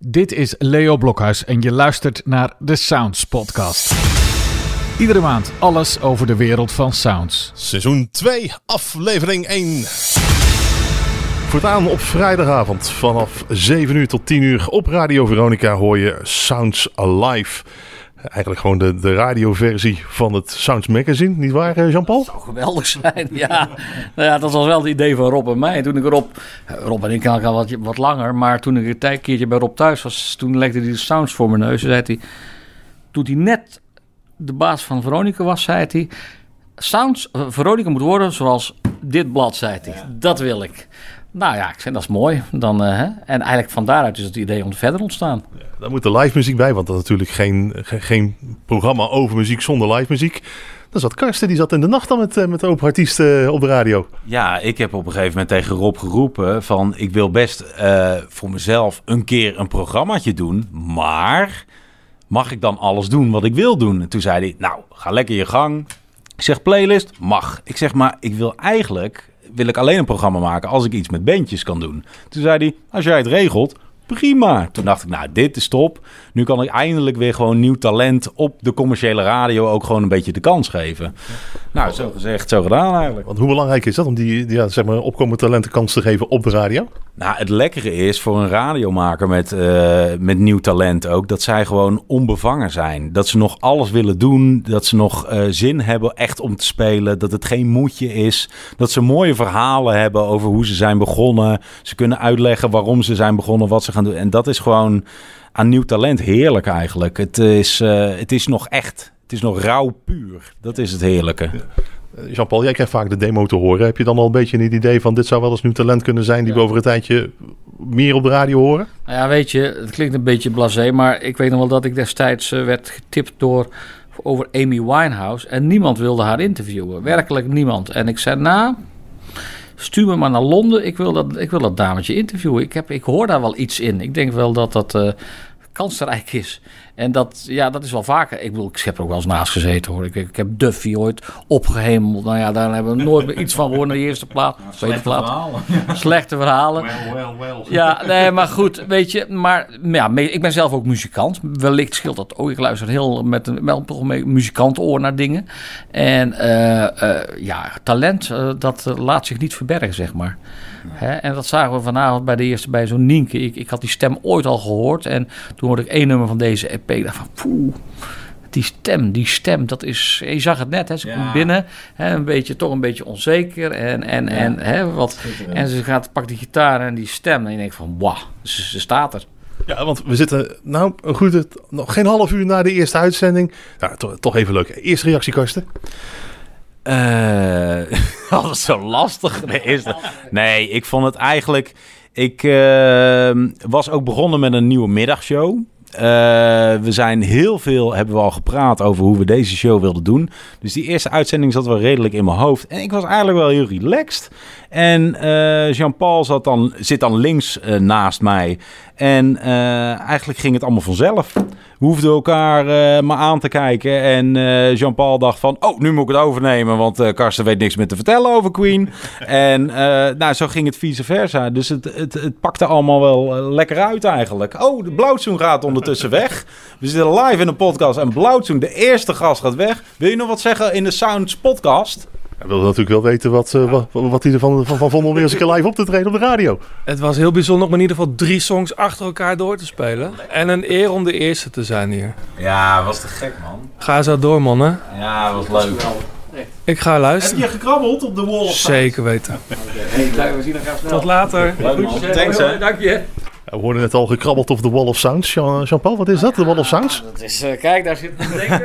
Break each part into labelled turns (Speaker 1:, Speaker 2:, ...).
Speaker 1: Dit is Leo Blokhuis en je luistert naar de Sounds Podcast. Iedere maand alles over de wereld van sounds.
Speaker 2: Seizoen 2, aflevering 1. Voortaan op vrijdagavond vanaf 7 uur tot 10 uur op Radio Veronica hoor je Sounds Alive. Eigenlijk gewoon de, de radioversie van het Sounds Magazine, niet waar eh, Jean-Paul?
Speaker 3: zou geweldig zijn, ja. Nou ja, dat was wel het idee van Rob en mij. Toen ik erop... Rob en ik kan al wat, wat langer, maar toen ik een keertje bij Rob thuis was... toen legde hij de sounds voor mijn neus zei hij... Toen hij net de baas van Veronica was, zei hij... Sounds, eh, Veronica moet worden zoals dit blad, zei hij. Dat wil ik. Nou ja, ik zei, dat is mooi. Dan, eh, hè? En eigenlijk van daaruit is het idee om verder ontstaan.
Speaker 2: Daar moet de live muziek bij, want dat is natuurlijk geen, geen, geen programma over muziek zonder live muziek. Dan zat Karsten, die zat in de nacht dan met, eh, met open artiesten eh, op de radio.
Speaker 4: Ja, ik heb op een gegeven moment tegen Rob geroepen van ik wil best eh, voor mezelf een keer een programmaatje doen, maar mag ik dan alles doen wat ik wil doen? En toen zei hij, nou, ga lekker je gang. Ik zeg playlist, mag. Ik zeg maar, ik wil eigenlijk, wil ik alleen een programma maken als ik iets met bandjes kan doen. Toen zei hij, als jij het regelt, prima. Toen dacht ik, nou, dit is top. Nu kan ik eindelijk weer gewoon nieuw talent op de commerciële radio ook gewoon een beetje de kans geven. Nou, zo gezegd, zo gedaan eigenlijk.
Speaker 2: Want hoe belangrijk is dat om die, ja, zeg maar, opkomende talenten kans te geven op de radio?
Speaker 4: Nou, het lekkere is voor een radiomaker met, eh, met nieuw talent ook... dat zij gewoon onbevangen zijn. Dat ze nog alles willen doen. Dat ze nog eh, zin hebben echt om te spelen. Dat het geen moedje is. Dat ze mooie verhalen hebben over hoe ze zijn begonnen. Ze kunnen uitleggen waarom ze zijn begonnen, wat ze gaan doen. En dat is gewoon aan nieuw talent heerlijk eigenlijk. Het is, eh, het is nog echt. Het is nog rauw puur. Dat is het heerlijke.
Speaker 2: Eh, Jean-Paul, jij krijgt vaak de demo te horen. Heb je dan al een beetje een idee van dit zou wel eens nieuw talent kunnen zijn die we over een tijdje meer op de radio horen?
Speaker 3: Nou ja, weet je, het klinkt een beetje blasé, maar ik weet nog wel dat ik destijds eh, werd getipt door over Amy Winehouse en niemand wilde haar interviewen. Werkelijk niemand. En ik zei, nou, stuur me maar naar Londen. Ik wil dat, ik wil dat dametje interviewen. Ik, heb, ik hoor daar wel iets in. Ik denk wel dat dat eh, kansrijk is. En dat, ja, dat is wel vaker. Ik bedoel, ik heb er ook wel eens naast gezeten hoor. Ik, ik heb Duffy ooit opgehemeld. Nou ja, daar hebben we nooit meer iets van gehoord. De eerste plaat, tweede plaat. Slechte verhalen. Ja, nee, maar goed, weet je. Maar ja, ik ben zelf ook muzikant. Wellicht scheelt dat ook. Ik luister heel met een wel toch een muzikantoor naar dingen. En eh, eh, ja, talent, eh, dat laat zich niet verbergen, zeg maar. Hè? En dat zagen we vanavond bij de eerste, bij zo'n Nienke. Ik, ik had die stem ooit al gehoord. En toen hoorde ik één nummer van deze EP. Ik dacht van, poeh. Die stem, die stem, dat is... Je zag het net, hè, ze
Speaker 4: Ja.
Speaker 3: komt binnen. Hè, een beetje, toch een beetje onzeker. En, en, en, hè, wat, en ze gaat, pakt die gitaar en die stem. En je denkt van, wauw, ze, ze staat er.
Speaker 2: Ja, want we zitten nou een goede, nog geen half uur na de eerste uitzending. Nou, toch, toch even leuk. Eerste reactie, Karsten.
Speaker 4: Eh, dat is zo lastig. De eerste. Nee, ik vond het eigenlijk. Ik eh, was ook begonnen met een nieuwe middagshow. Eh, we zijn heel veel, hebben we al gepraat over hoe we deze show wilden doen. Dus die eerste uitzending zat wel redelijk in mijn hoofd. En ik was eigenlijk wel heel relaxed. En eh, Jean-Paul zat dan, zit dan links eh, naast mij. En eh, eigenlijk ging het allemaal vanzelf. We hoefden elkaar maar aan te kijken. En Jean-Paul dacht van... Oh, nu moet ik het overnemen. Want Karsten weet niks meer te vertellen over Queen. en nou, zo ging het vice versa. Dus het, het, het pakte allemaal wel lekker uit eigenlijk. Oh, de Blauwtsoen gaat ondertussen weg. We zitten live in een podcast. En Blauwtsoen, de eerste gast, gaat weg. Wil je nog wat zeggen in de Sounds podcast?
Speaker 2: Hij wilde natuurlijk wel weten wat, eh, wat, wat hij ervan van, van vond om weer eens een keer live op te treden op de radio.
Speaker 5: Het was heel bijzonder om in ieder geval drie songs achter elkaar door te spelen. En een eer om de eerste te zijn hier.
Speaker 4: Ja, was te gek man.
Speaker 5: Ga zo door, mannen.
Speaker 4: Ja, was leuk.
Speaker 5: Ik ga luisteren.
Speaker 4: je gekrabbeld op de wall
Speaker 5: Zeker weten.
Speaker 3: we zien elkaar snel.
Speaker 5: Tot later.
Speaker 4: Thanks hè.
Speaker 3: Dank je.
Speaker 2: We hoorden net al gekrabbeld op de Wall of Sounds. Jean- Jean-Paul, wat is dat, de Wall of Sounds?
Speaker 3: Dat is, eh, kijk, daar zit een.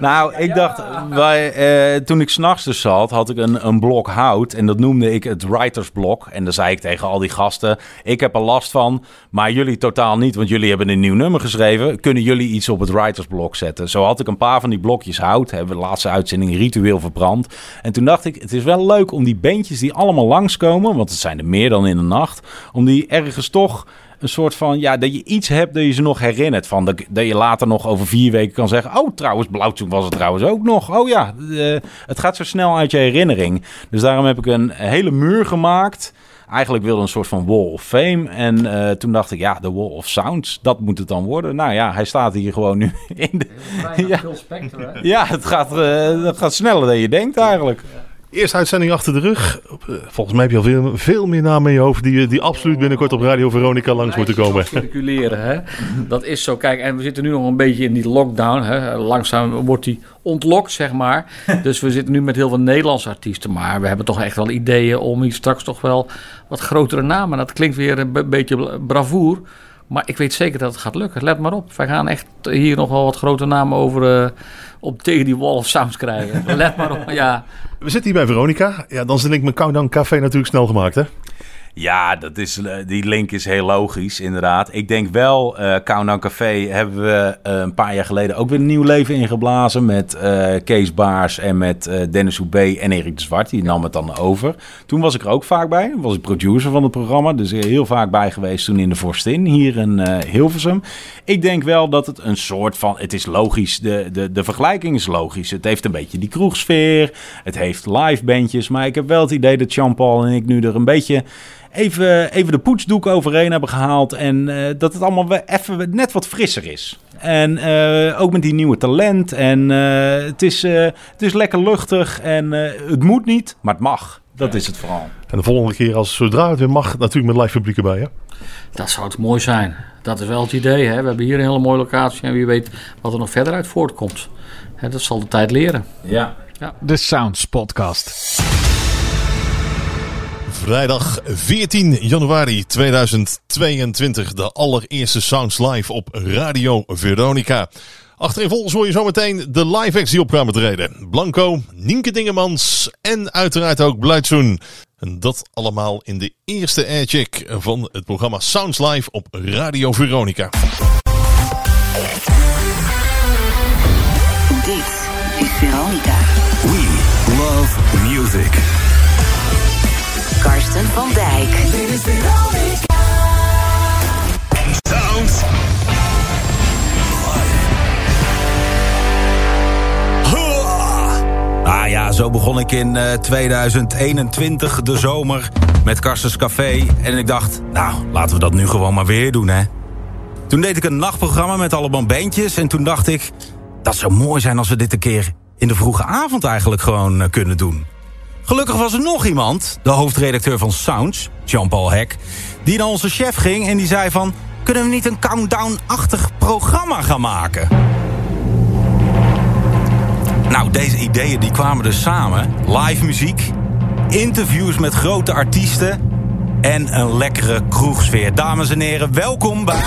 Speaker 4: Nou, ik dacht, wij, eh, toen ik s'nachts dus zat, had ik een, een blok hout. En dat noemde ik het writersblok. En dan zei ik tegen al die gasten, ik heb er last van. Maar jullie totaal niet, want jullie hebben een nieuw nummer geschreven. Kunnen jullie iets op het writersblok zetten? Zo had ik een paar van die blokjes hout. Hebben we de laatste uitzending ritueel verbrand. En toen dacht ik, het is wel leuk om die bandjes die allemaal langskomen. Want het zijn er meer dan in de nacht. Om die ergens toch een soort van, ja, dat je iets hebt dat je ze nog herinnert. Van dat, dat je later nog over vier weken kan zeggen, oh, trouwens, Blauwtsoen was het trouwens ook nog. Oh ja, eh, het gaat zo snel uit je herinnering. Dus daarom heb ik een hele muur gemaakt
Speaker 6: eigenlijk wilde een soort van wall of fame. En eh, toen dacht ik, ja, de wall of sounds, dat moet het dan worden. Nou ja, hij staat hier gewoon nu in de... Ja. Ja, het gaat, eh, het gaat sneller dan je denkt eigenlijk.
Speaker 2: Eerste uitzending achter de rug. Eh, Volgens mij heb je al veel, veel meer namen in je hoofd die, die absoluut binnenkort op Radio Veronica langs moeten komen.
Speaker 7: Circuleren, hè? Dat is zo. Kijk, en we zitten nu nog een beetje in die lockdown. Hè? Langzaam wordt die ontlokt, zeg maar. Dus we zitten nu met heel veel Nederlandse artiesten. Maar we hebben toch echt wel ideeën om hier straks toch wel wat grotere namen. Dat klinkt weer een be- beetje bravoer. Maar ik weet zeker dat het gaat lukken. Let maar op. Wij gaan echt hier nog wel wat grote namen over eh, op tegen die wall of sounds krijgen. Let maar op. Ja.
Speaker 2: We zitten hier bij Veronica. Ja, dan de link met Countdown Café natuurlijk snel gemaakt, hè?
Speaker 6: Ja, dat is, eh, die link is heel logisch, inderdaad. Ik denk wel, eh Countdown Café hebben we eh, een paar jaar geleden ook weer een nieuw leven ingeblazen. Met Kees Baars en met Dennis Hoebe en Erik de Zwart. Die nam het dan over. Toen was ik er ook vaak bij. Was ik producer van het programma. Dus heel vaak bij geweest toen in de Vorstin, hier in Hilversum. Ik denk wel dat het een soort van... Het is logisch, de, de, de vergelijking is logisch. Het heeft een beetje die kroegsfeer. Het heeft live bandjes. Maar ik heb wel het idee dat Jean-Paul en ik nu er een beetje even, even de poetsdoek overheen hebben gehaald. En eh, dat het allemaal weer even net wat frisser is. En eh, ook met die nieuwe talent. En eh, het, is, eh, het is lekker luchtig. En eh, het moet niet, maar het mag. Dat is het vooral.
Speaker 2: En de volgende keer, als zodra het weer mag, natuurlijk met live publiek erbij, hè?
Speaker 7: Dat zou het mooi zijn. Dat is wel het idee. Hè? We hebben hier een hele mooie locatie en wie weet wat er nog verder uit voortkomt. Hè, dat zal de tijd leren.
Speaker 6: Ja.
Speaker 1: De Sounds Podcast.
Speaker 2: Vrijdag 14 januari 2022. De allereerste Sounds Live op Radio Veronica. Achterin volgens hoor je zometeen de live acts die op kwamen treden. Blanco, Nienke Dingemans en uiteraard ook Bluitzoen. En dat allemaal in de eerste aircheck van het programma Sounds Live op Radio Veronica.
Speaker 8: Dit is Veronica.
Speaker 4: We love music.
Speaker 8: Karsten van Dijk.
Speaker 4: Sounds. Ah ja, zo begon ik in eh, 2021, de zomer, met Karstens Café. En ik dacht, nou, laten we dat nu gewoon maar weer doen, hè. Toen deed ik een nachtprogramma met allemaal bandjes. En toen dacht ik, dat zou mooi zijn als we dit een keer in de vroege avond eigenlijk gewoon eh, kunnen doen. Gelukkig was er nog iemand, de hoofdredacteur van Sounds, Jean-Paul Hek... die naar onze chef ging en die zei van... kunnen we niet een countdown-achtig programma gaan maken? Nou, deze ideeën die kwamen dus samen. Live muziek, interviews met grote artiesten... en een lekkere kroegsfeer. Dames en heren, welkom bij...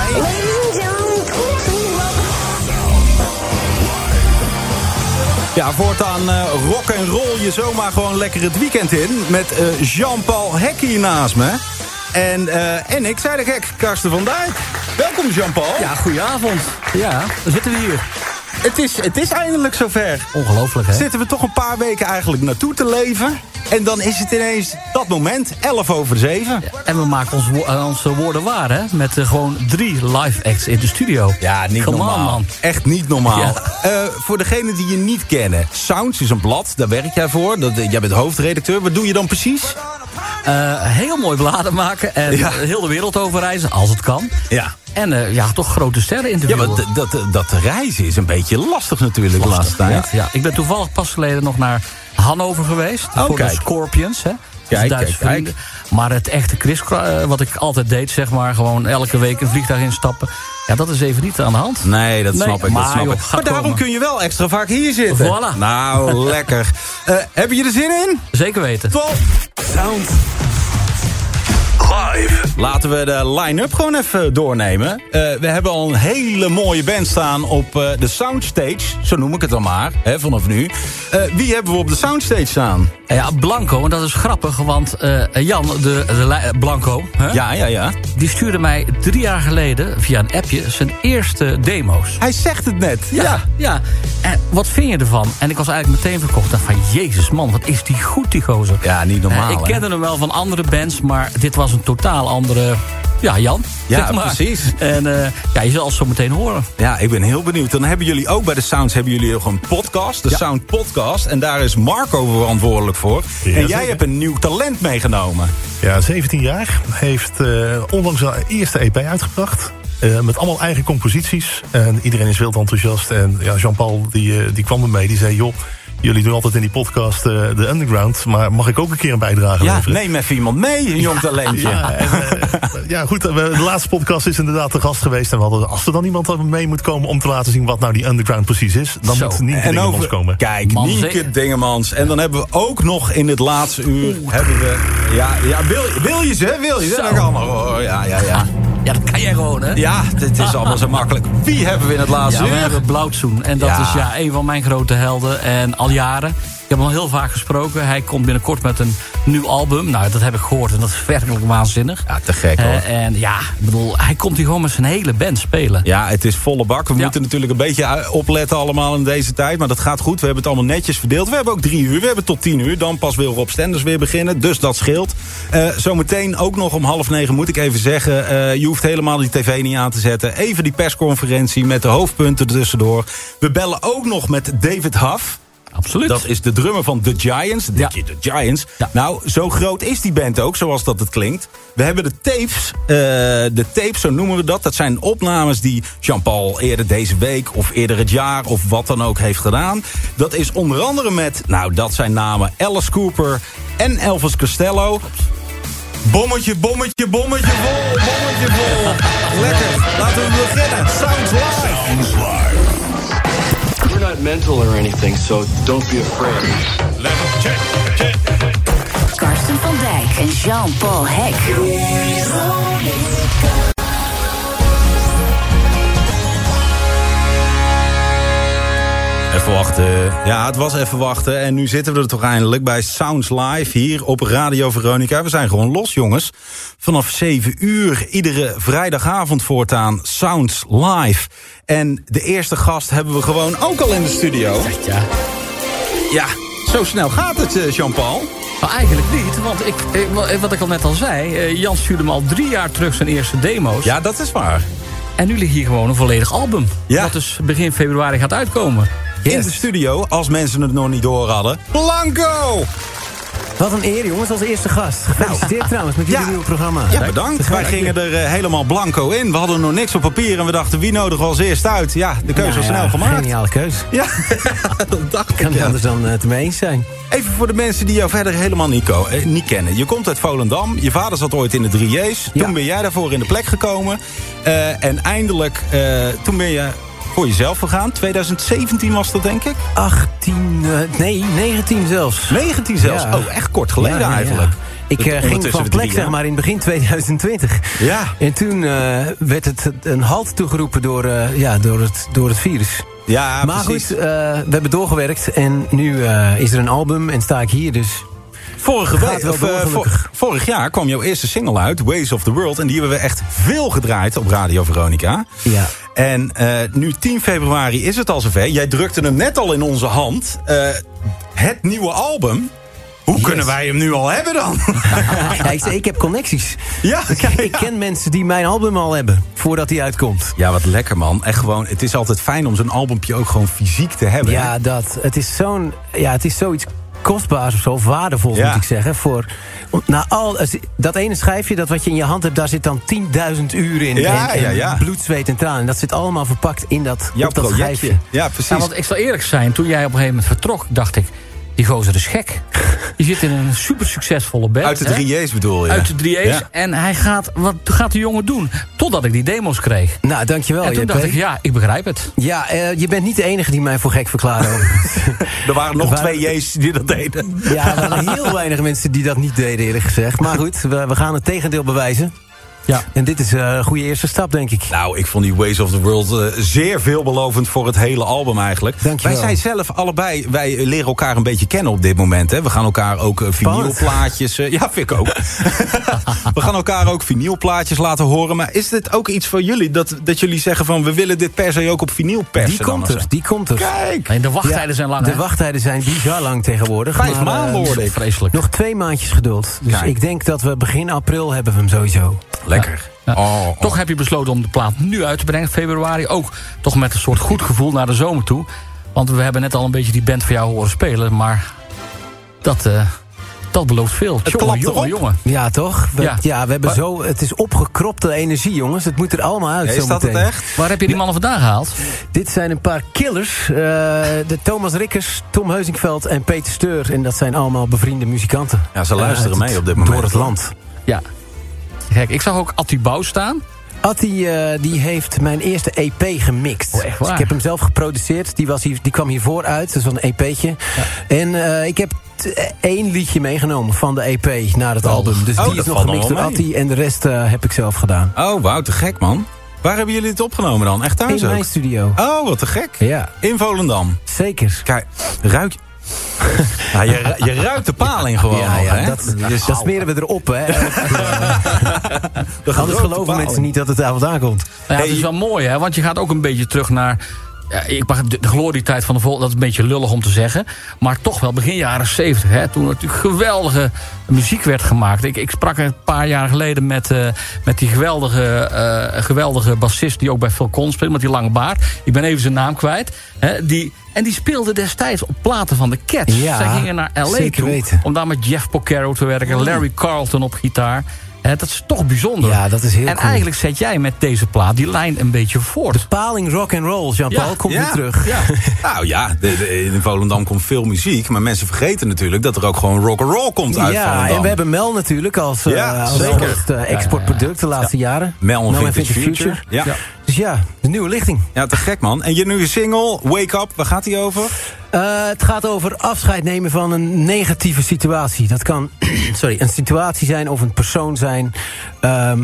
Speaker 4: Ja, voortaan eh, rock en roll je zomaar gewoon lekker het weekend in... met eh, Jean-Paul Hek hier naast me. En, eh, en ik, zei de gek, Karsten van Dijk. Welkom Jean-Paul.
Speaker 3: Ja, goedenavond. Ja, dan zitten we hier.
Speaker 4: Het is, het is eindelijk zover.
Speaker 3: Ongelooflijk, hè?
Speaker 4: Zitten we toch een paar weken eigenlijk naartoe te leven... en dan is het ineens dat moment, 11 over 7.
Speaker 3: En we maken ons, wo- eh, onze woorden waar, hè? Met eh, gewoon drie live acts in de studio.
Speaker 4: Ja, niet
Speaker 3: Come on,
Speaker 4: normaal.
Speaker 3: man.
Speaker 4: Echt niet normaal.
Speaker 3: Ja.
Speaker 4: Eh, voor degenen die je niet kennen. Sounds is een blad, daar werk jij voor. Dat, jij bent hoofdredacteur. Wat doe je dan precies?
Speaker 3: Heel mooi bladen maken en
Speaker 4: Ja.
Speaker 3: heel de wereld over reizen, als het kan.
Speaker 4: Ja.
Speaker 3: En eh, ja, toch grote sterren
Speaker 4: Ja,
Speaker 3: interviewen.
Speaker 4: maar d- dat, dat reizen is een beetje lastig natuurlijk de laatste tijd.
Speaker 3: Ja, ja. Ik ben toevallig pas geleden nog naar Hannover geweest.
Speaker 4: Oh,
Speaker 3: voor
Speaker 4: kijk.
Speaker 3: de Scorpions, hè?
Speaker 4: Kijk,
Speaker 3: Duitse
Speaker 4: kijk,
Speaker 3: vrienden. Maar het echte Chris, eh, wat ik altijd deed, zeg maar... gewoon elke week een vliegtuig instappen... ja, dat is even niet aan de hand.
Speaker 4: Nee, dat
Speaker 3: Nee,
Speaker 4: snap ik. Dat
Speaker 3: maar
Speaker 4: snap
Speaker 3: joh,
Speaker 4: ik. Maar daarom
Speaker 3: komen.
Speaker 4: kun je wel extra vaak hier zitten.
Speaker 3: Voilà.
Speaker 4: Nou, lekker. Eh, heb je er zin in?
Speaker 3: Zeker weten.
Speaker 4: Top.
Speaker 9: Sound Live.
Speaker 4: Laten we de line-up gewoon even doornemen. Eh, we hebben al een hele mooie band staan op eh, de soundstage. Zo noem ik het dan maar, hè, vanaf nu. Eh, wie hebben we op de soundstage staan?
Speaker 3: Ja, Blanco, en dat is grappig, want eh, Jan, de, Blanco, hè,
Speaker 4: Ja, ja, ja.
Speaker 3: die stuurde mij drie jaar geleden via een appje zijn eerste demo's.
Speaker 4: Hij zegt het net.
Speaker 3: Ja, ja. En wat vind je ervan? En ik was eigenlijk meteen verkocht. Dacht van, jezus man, wat is die goed, die gozer.
Speaker 4: Ja, niet normaal,
Speaker 3: ik
Speaker 4: hè?
Speaker 3: kende hem wel van andere bands, maar dit was een totaal andere Ja, Jan.
Speaker 4: Ja,
Speaker 3: zeg maar.
Speaker 4: precies.
Speaker 3: En eh, ja, je zal het zo meteen horen.
Speaker 4: Ja, ik ben heel benieuwd. Dan hebben jullie ook bij de Sounds hebben jullie nog een podcast. De Sound Podcast. En daar is Marco verantwoordelijk voor.
Speaker 2: Ja,
Speaker 4: en jij
Speaker 2: zeker.
Speaker 4: hebt een nieuw talent meegenomen.
Speaker 2: Ja, 17 jaar. Heeft eh, onlangs de eerste EP uitgebracht. eh, met allemaal eigen composities. En iedereen is wild enthousiast. En ja, Jean-Paul die, die kwam ermee. Die zei, joh, jullie doen altijd in die podcast eh, de underground. Maar mag ik ook een keer een bijdrage
Speaker 4: Ja,
Speaker 2: leveren?
Speaker 4: neem even iemand mee, een jong talentje.
Speaker 2: Ja, en, eh, ja, goed. eh, De laatste podcast is inderdaad de gast geweest. En we hadden, als er dan iemand mee moet komen om te laten zien wat nou die underground precies is, dan
Speaker 3: Zo.
Speaker 2: moet Nienke
Speaker 4: En
Speaker 2: Dingemans
Speaker 4: over,
Speaker 2: komen.
Speaker 4: kijk,
Speaker 3: Man,
Speaker 4: Nienke. Dingemans. En dan hebben we ook nog in het laatste uur... Hebben we, ja, ja wil, wil je ze? Wil je ze? Dat kan nog. Oh, ja, ja, ja.
Speaker 3: Ja, dat kan jij gewoon, hè?
Speaker 4: Ja, dit is allemaal zo makkelijk. Wie hebben we in het laatste
Speaker 3: Ja, we
Speaker 4: uur?
Speaker 3: hebben Blauwtsoen. En dat
Speaker 4: Ja.
Speaker 3: is ja, een van mijn grote helden. En al jaren. Ik heb hem al heel vaak gesproken. Hij komt binnenkort met een nieuw album. Nou, dat heb ik gehoord. En dat is werkelijk waanzinnig.
Speaker 4: Ja, te gek hoor.
Speaker 3: Eh, en ja, ik bedoel, hij komt hier gewoon met zijn hele band spelen.
Speaker 4: Ja, het is volle bak. We
Speaker 3: Ja.
Speaker 4: moeten natuurlijk een beetje u- opletten allemaal in deze tijd. Maar dat gaat goed. We hebben het allemaal netjes verdeeld. We hebben ook drie uur. We hebben tot tien uur. Dan pas wil Rob Stenders weer beginnen. Dus dat scheelt. Eh, zometeen ook nog om half negen moet ik even zeggen. eh, je hoeft helemaal die tv niet aan te zetten. Even die persconferentie met de hoofdpunten tussendoor. We bellen ook nog met David Huff.
Speaker 3: Absoluut.
Speaker 4: Dat is de drummer van The Giants. De,
Speaker 3: Ja.
Speaker 4: de Giants.
Speaker 3: Ja.
Speaker 4: Nou, zo groot is die band ook, zoals dat het klinkt. We hebben de tapes. eh, de tapes, zo noemen we dat. Dat zijn opnames die Jean-Paul eerder deze week... of eerder het jaar of wat dan ook heeft gedaan. Dat is onder andere met, nou, dat zijn namen... Alice Cooper en Elvis Costello. Bommetje, bommetje, bommetje vol. Bommetje vol. Lekker. Laten we beginnen. Sounds live.
Speaker 9: We're not mental or anything, so don't be afraid.
Speaker 8: Karsten van Dijk en Jean-Paul Hek.
Speaker 4: Even wachten. Ja, het was even wachten. En nu zitten we er toch eindelijk bij Sounds Live hier op Radio Veronica. We zijn gewoon los, jongens. Vanaf 7 uur, iedere vrijdagavond voortaan Sounds Live. En de eerste gast hebben we gewoon ook al in de studio.
Speaker 3: Ja.
Speaker 4: Ja, zo snel gaat het, eh, Jean-Paul.
Speaker 3: Maar eigenlijk niet, want ik, wa- wat ik al net al zei... eh, Jan stuurde me al drie jaar terug zijn eerste demo's.
Speaker 4: Ja, dat is waar.
Speaker 3: En nu ligt hier gewoon een volledig album.
Speaker 4: Ja.
Speaker 3: Dat dus begin februari gaat uitkomen.
Speaker 4: In de studio, als mensen het nog niet door hadden. Blanco!
Speaker 10: Wat een eer, jongens, als eerste gast. Gefeliciteerd trouwens met jullie
Speaker 4: Ja.
Speaker 10: nieuwe programma.
Speaker 4: Ja, bedankt. Wij gingen er eh, helemaal blanco in. We hadden nog niks op papier en we dachten, wie nodigen we als eerst uit? Ja, de keuze was
Speaker 10: Nou ja,
Speaker 4: snel gemaakt.
Speaker 10: Geniale keuze.
Speaker 4: Ja, dat dacht ik.
Speaker 10: Kan
Speaker 4: ja.
Speaker 10: anders dan eh, het mee eens zijn.
Speaker 4: Even voor de mensen die jou verder helemaal niet, eh, niet kennen. Je komt uit Volendam. Je vader zat ooit in de 3J's. Toen ben jij daarvoor in de plek gekomen. En eindelijk, toen ben je voor jezelf gegaan. 2017 was dat, denk ik.
Speaker 10: 18, eh, nee, 19 zelfs.
Speaker 4: 19 zelfs.
Speaker 10: Ja.
Speaker 4: Oh, echt kort geleden
Speaker 10: Ja,
Speaker 4: eigenlijk.
Speaker 10: Ik eh, ging van plek, zeg maar, in begin 2020.
Speaker 4: Ja.
Speaker 10: En toen eh, werd het een halt toegeroepen door, ja, door, het, door het virus.
Speaker 4: Ja,
Speaker 10: maar
Speaker 4: precies.
Speaker 10: goed, we hebben doorgewerkt. En nu is er een album en sta ik hier dus.
Speaker 4: Vorige week, of, eh, vor- vorig jaar kwam jouw eerste single uit, Ways of the World. En die hebben we echt veel gedraaid op Radio Veronica.
Speaker 10: Ja.
Speaker 4: En eh, nu 10 februari is het al zover. Jij drukte hem net al in onze hand. Eh, het nieuwe album. Hoe kunnen wij hem nu al hebben dan?
Speaker 10: ja ik, zei, ik heb connecties.
Speaker 4: ja,
Speaker 10: Ik ken mensen die mijn album al hebben, voordat hij uitkomt.
Speaker 4: Ja, wat lekker man. Echt gewoon, het is altijd fijn om zo'n albumpje ook gewoon fysiek te hebben. hè?
Speaker 10: Ja, dat. Het is zo'n. Ja, het is zoiets kostbaars of zo, of waardevols
Speaker 4: Ja.
Speaker 10: moet ik zeggen. Voor, na al, als- dat ene schijfje, dat wat je in je hand hebt, daar zit dan 10.000 uur in.
Speaker 4: Ja,
Speaker 10: en, en
Speaker 4: ja, ja.
Speaker 10: bloed, zweet en tranen. En dat zit allemaal verpakt in dat,
Speaker 4: Jouw
Speaker 10: op dat schijfje.
Speaker 4: Ja, precies.
Speaker 3: Ja, want ik zal eerlijk zijn, toen jij op een gegeven moment vertrok, dacht ik... Die gozer is gek. Die zit in een super succesvolle band.
Speaker 4: Uit de
Speaker 3: hè?
Speaker 4: 3J's bedoel je?
Speaker 3: Uit de 3J's.
Speaker 4: Ja.
Speaker 3: En hij gaat, wat gaat de jongen doen? Totdat ik die demo's kreeg.
Speaker 10: Nou, dankjewel.
Speaker 3: en toen
Speaker 10: JP.
Speaker 3: dacht ik, ja, ik begrijp het.
Speaker 10: Ja, eh, je bent niet de enige die mij voor gek verklaarde.
Speaker 4: Er waren nog
Speaker 10: Er waren-
Speaker 4: twee J's die dat deden.
Speaker 10: ja, er waren heel weinig mensen die dat niet deden, eerlijk gezegd. Maar goed, we, we gaan het tegendeel bewijzen.
Speaker 3: Ja.
Speaker 10: En dit is eh, een goede eerste stap, denk ik.
Speaker 4: Nou, ik vond die Ways of the World eh, zeer veelbelovend voor het hele album eigenlijk.
Speaker 10: Dankjewel.
Speaker 4: Wij zijn zelf allebei, wij leren elkaar een beetje kennen op dit moment. Hè. We gaan elkaar ook eh, vinylplaatjes... ja, vind ik ook. we gaan elkaar ook vinylplaatjes laten horen. Maar is dit ook iets voor jullie? Dat, dat jullie zeggen van, we willen dit per se ook op vinyl persen?
Speaker 10: Die komt er, die komt er.
Speaker 4: Kijk,
Speaker 3: En de wachttijden
Speaker 10: Ja,
Speaker 3: zijn lang,
Speaker 10: De
Speaker 3: hè?
Speaker 10: wachttijden zijn bizar lang tegenwoordig.
Speaker 4: vijf
Speaker 10: maar,
Speaker 4: maanden hoorde ik.
Speaker 3: Vreselijk.
Speaker 10: Nog twee maandjes geduld. Dus
Speaker 4: Kijk.
Speaker 10: ik denk dat we begin april hebben we hem sowieso.
Speaker 4: Lekker.
Speaker 3: Ja.
Speaker 4: Oh, oh.
Speaker 3: Toch heb je besloten om de plaat nu uit te brengen, februari. Ook toch met een soort goed gevoel naar de zomer toe. Want we hebben net al een beetje die band van jou horen spelen. Maar dat, eh, dat belooft veel.
Speaker 4: Het
Speaker 3: jongen,
Speaker 4: klapt
Speaker 3: jongen, jongen.
Speaker 10: Ja, toch? We, ja.
Speaker 3: Ja.
Speaker 10: we hebben
Speaker 3: Maar-
Speaker 10: zo... Het is opgekropte energie, jongens. Het moet er allemaal uit
Speaker 4: Ja, is dat het echt?
Speaker 3: Waar heb je die mannen vandaan gehaald?
Speaker 10: Dit zijn een paar killers. Eh, de Thomas Rikkers, Tom Heusingveld en Peter Steur. En dat zijn allemaal bevriende muzikanten.
Speaker 4: Ja, ze luisteren
Speaker 10: Eh,
Speaker 4: mee op dit moment.
Speaker 10: Door het land.
Speaker 3: Ja. Kijk, ik zag ook Atti Bouw staan.
Speaker 10: Atti eh, die heeft mijn eerste EP gemixt.
Speaker 3: Oh, echt waar?
Speaker 10: Dus ik heb hem zelf geproduceerd. Die, was hier, die kwam hiervoor uit, dat is een EP'tje. En eh, ik heb eh, één liedje meegenomen van de EP naar het album. Dus
Speaker 4: Oh,
Speaker 10: die is nog gemixt door. Atti. En de rest heb ik zelf gedaan.
Speaker 4: Oh, wauw, te gek, man. Waar hebben jullie het opgenomen dan? Echt thuis
Speaker 10: In
Speaker 4: ook?
Speaker 10: mijn studio.
Speaker 4: Oh, wat te gek.
Speaker 10: Ja,
Speaker 4: In Volendam.
Speaker 10: zeker.
Speaker 4: Kijk, ruik... Ja, je, je ruikt de paling gewoon
Speaker 10: ja,
Speaker 4: nog,
Speaker 10: ja,
Speaker 4: hè?
Speaker 10: dat,
Speaker 4: Dus-
Speaker 10: dat smeren we erop, hè.
Speaker 4: de
Speaker 10: Anders geloven mensen niet dat het daar vandaan komt.
Speaker 3: Nou ja, het is wel mooi, hè? Want je gaat ook een beetje terug naar. Ja, ik mag de, de glorietijd van de vol, dat is een beetje lullig om te zeggen. Maar toch wel begin jaren 70, hè, toen natuurlijk geweldige muziek werd gemaakt. Ik, ik sprak een paar jaar geleden met, eh, met die geweldige, eh, geweldige bassist... die ook bij Phil Collins speelt, met die lange baard. Ik ben even zijn naam kwijt. Hè, die, en die speelde destijds op platen van de Cats.
Speaker 10: Ja,
Speaker 3: Zij gingen naar L.A. toe
Speaker 10: weten.
Speaker 3: om daar met Jeff Porcaro te werken. Larry Carlton op gitaar. Hè, dat is toch bijzonder.
Speaker 10: Ja, dat is heel
Speaker 3: en
Speaker 10: cool.
Speaker 3: eigenlijk zet jij met deze plaat die lijn een beetje voort.
Speaker 10: Paling rock and roll, Jean-Paul,
Speaker 3: Ja,
Speaker 10: komt
Speaker 4: ja.
Speaker 10: weer terug.
Speaker 3: Ja.
Speaker 4: Nou ja, de, de- in Volendam komt veel muziek. Maar mensen vergeten natuurlijk dat er ook gewoon rock and roll komt uit
Speaker 10: Ja,
Speaker 4: Volendam.
Speaker 10: en we hebben Mel natuurlijk als, eh, als exportproduct de laatste jaren.
Speaker 4: Mel en Vintage Future. Ja.
Speaker 10: Ja. Dus ja, de nieuwe lichting.
Speaker 4: ja, te gek man. En je nieuwe single, Wake Up, waar gaat die over?
Speaker 10: Eh, het gaat over afscheid nemen van een negatieve situatie. Dat kan sorry, een situatie zijn of een persoon zijn. Ehm,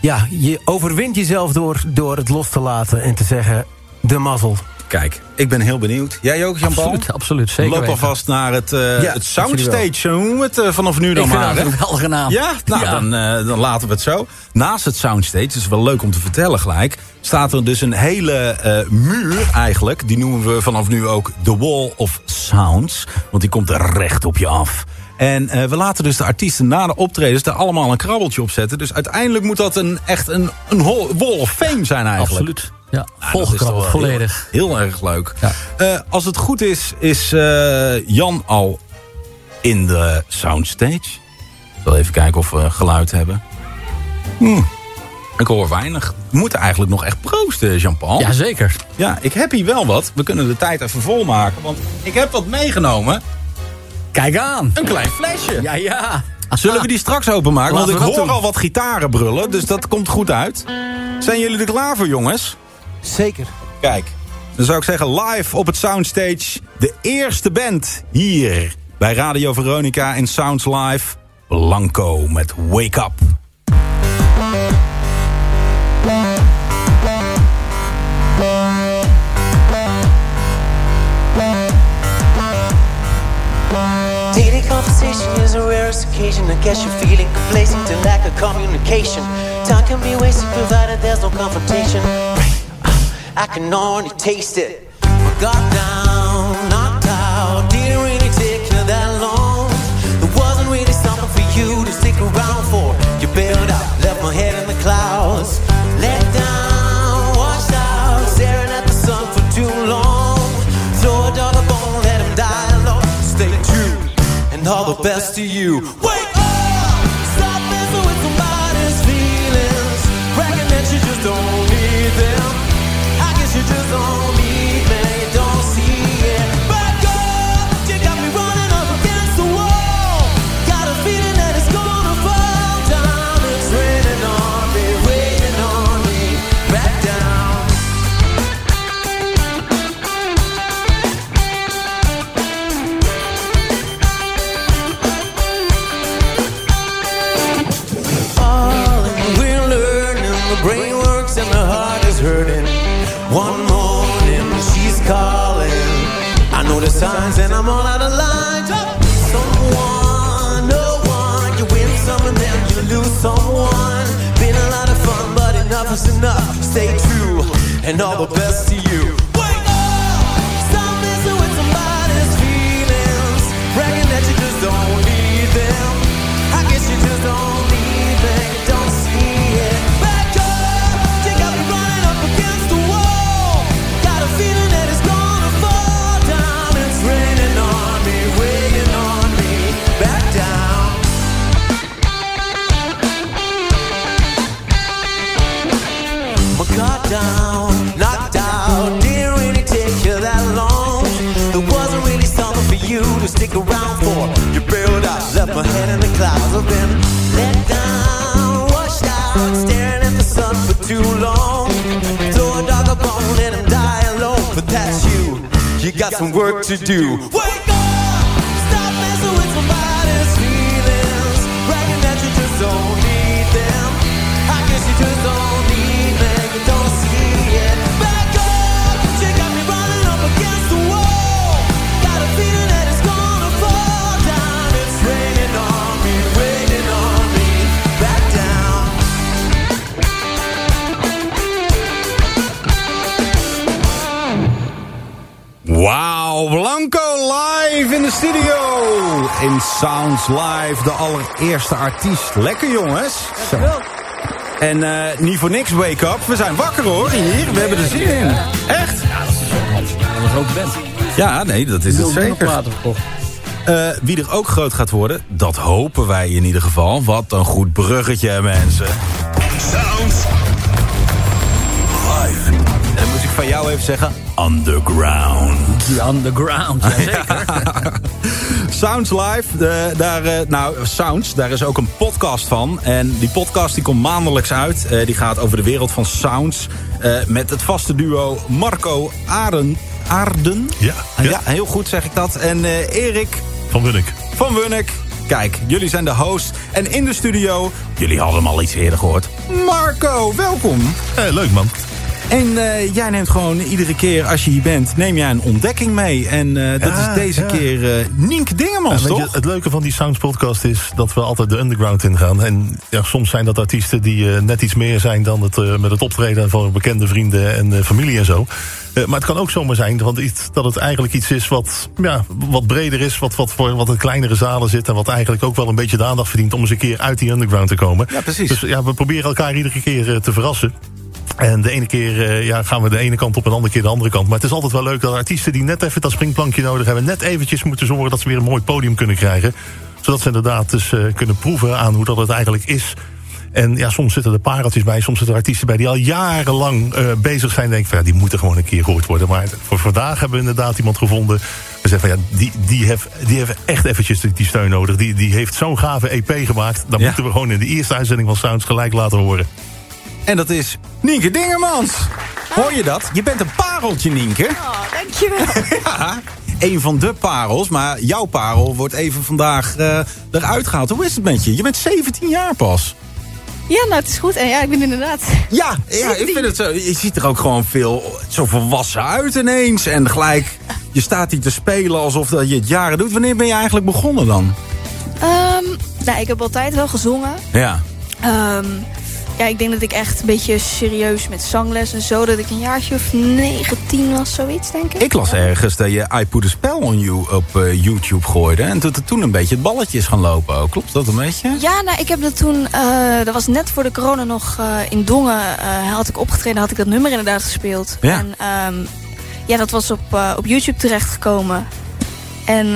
Speaker 10: ja, je overwint jezelf door, door het los te laten en te zeggen... de mazzel.
Speaker 4: Kijk, ik ben heel benieuwd. Jij ook, Jean-Paul?
Speaker 3: Absoluut, absoluut. Zeker
Speaker 4: Loop alvast naar het, eh
Speaker 10: Ja,
Speaker 4: het soundstage. noemen we het eh, vanaf nu dan
Speaker 3: Ik vind
Speaker 4: maar.
Speaker 3: dat
Speaker 4: hè?
Speaker 3: een geweldige naam.
Speaker 4: Ja, nou
Speaker 3: Ja.
Speaker 4: Dan, eh, dan laten we het zo. Naast het soundstage, het is wel leuk om te vertellen gelijk... staat er dus een hele muur eigenlijk. Die noemen we vanaf nu ook The Wall of Sounds. Want die komt er recht op je af. En we laten dus de artiesten na de optredens daar allemaal een krabbeltje op zetten. Dus uiteindelijk moet dat een, echt een, een wall of fame zijn eigenlijk.
Speaker 3: Absoluut. Ja,
Speaker 4: wel
Speaker 3: volledig.
Speaker 4: Heel, heel erg leuk.
Speaker 3: Ja.
Speaker 4: Eh, als het goed is, is eh, Jan al in de soundstage. Ik zal even kijken of we geluid hebben. Hm, Ik hoor weinig. We moeten eigenlijk nog echt proosten, Jean-Paul.
Speaker 3: Ja, zeker.
Speaker 4: Ja, ik heb hier wel wat. We kunnen de tijd even volmaken. Want ik heb wat meegenomen.
Speaker 3: Kijk aan.
Speaker 4: Een klein flesje.
Speaker 3: Ja, ja.
Speaker 4: Zullen we die straks openmaken? Want ik hoor
Speaker 3: doen.
Speaker 4: al wat gitaren brullen. Dus dat komt goed uit. Zijn jullie er klaar voor, jongens?
Speaker 10: Zeker.
Speaker 4: Kijk, dan zou ik zeggen live op het Soundstage. De eerste band hier bij Radio Veronica in Sounds Live. Blanco met Wake Up.
Speaker 11: Daily conversation is a rarest occasion. I guess you're feeling complacent and lack of communication. Time can be wasted provided there's no confrontation. I can already taste it. Got down, knocked out, didn't really take you that long. There wasn't really something for you to stick around for. You bailed out, left my head in the clouds. Let down, washed out, staring at the sun for too long. Throw a dog a bone, let him die alone. Stay true, and all the best to you. Wake up! Stop messing with somebody's feelings. Bragging that you just don't. I guess
Speaker 4: Sounds Live, de allereerste artiest. Lekker jongens. Zo. En eh, niet voor niks wake up. We zijn wakker hoor, hier. We hebben er zin in. Echt?
Speaker 3: Ja, dat is zo Dat was ook band.
Speaker 4: Ja, nee, dat is het zeker. Eh, wie er ook groot gaat worden, dat hopen wij in ieder geval. Wat een goed bruggetje, mensen.
Speaker 12: Sounds
Speaker 4: van jou even zeggen, underground.
Speaker 7: The Underground, ja, zeker.
Speaker 4: Sounds Live, de, daar, eh, nou, Sounds, daar is ook een podcast van. En die podcast die komt maandelijks uit. Eh, die gaat over de wereld van sounds. eh, met het vaste duo Marco Aren, Aarden.
Speaker 2: Ja,
Speaker 4: ja. heel goed zeg ik dat. En eh, Erik
Speaker 2: Van Bunnik.
Speaker 4: van Wunnik. Kijk, jullie zijn de host. En in de studio, jullie hadden hem al iets eerder gehoord. Marco, welkom.
Speaker 2: Eh, leuk man.
Speaker 4: En eh, jij neemt gewoon iedere keer als je hier bent, neem jij een ontdekking mee. En eh, dat
Speaker 2: Ja,
Speaker 4: is deze
Speaker 2: ja.
Speaker 4: keer eh Nienke Dingemans,
Speaker 2: Ja, weet je,
Speaker 4: toch?
Speaker 2: het leuke van die Sounds podcast is dat we altijd de underground ingaan. En ja, soms zijn dat artiesten die net iets meer zijn dan het, met het optreden van bekende vrienden en familie en zo. Maar het kan ook zomaar zijn want iets, dat het eigenlijk iets is wat, ja, wat breder is, wat, wat voor wat in kleinere zalen zit. En wat eigenlijk ook wel een beetje de aandacht verdient om eens een keer uit die underground te komen.
Speaker 4: Ja, precies.
Speaker 2: Dus ja, we proberen elkaar iedere keer te verrassen. En de ene keer eh, ja, gaan we de ene kant op en de andere keer de andere kant. Maar het is altijd wel leuk dat artiesten die net even dat springplankje nodig hebben... net eventjes moeten zorgen dat ze weer een mooi podium kunnen krijgen. Zodat ze inderdaad dus eh, kunnen proeven aan hoe dat het eigenlijk is. En ja, soms zitten er pareltjes bij, soms zitten er artiesten bij... die al jarenlang eh, bezig zijn. denk ik van ja, die moeten gewoon een keer gehoord worden. Maar voor vandaag hebben we inderdaad iemand gevonden... We zeggen van ja, die, die, heeft, die heeft echt eventjes die, die steun nodig. Die, die heeft zo'n gave EP gemaakt. Dat
Speaker 4: Ja.
Speaker 2: moeten we gewoon in de eerste uitzending van Sounds gelijk laten horen.
Speaker 4: En dat is Nienke Dingemans. Hoor je dat? Je bent een pareltje, Nienke.
Speaker 13: Oh, dankjewel.
Speaker 4: Ja, een van de parels. Maar jouw parel wordt even vandaag eh, eruit gehaald. Hoe is het met je? Je bent 17 jaar pas.
Speaker 13: Ja, nou, het is goed. En ja, ik ben inderdaad...
Speaker 4: Ja, ja ik vind het zo. Je ziet er ook gewoon veel zo volwassen uit ineens. En gelijk, je staat hier te spelen alsof dat je het jaren doet. Wanneer ben je eigenlijk begonnen dan?
Speaker 13: Ehm, nou, ik heb altijd wel gezongen.
Speaker 4: Ja.
Speaker 13: Ehm, ja, ik denk dat ik echt een beetje serieus met zangles en zo... dat ik een jaartje of 19 was, zoiiets, denk ik.
Speaker 4: Ik las ergens dat je I Put a Spell on You op eh, YouTube gooide. En dat er toen een beetje het balletje is gaan lopen ook. Klopt dat een beetje?
Speaker 13: Ja, nou, ik heb dat toen... eh, dat was net voor de corona nog eh, in Dongen. had ik opgetreden, had ik dat nummer inderdaad gespeeld.
Speaker 4: Ja.
Speaker 13: En ehm, ja, dat was op, op YouTube terechtgekomen. En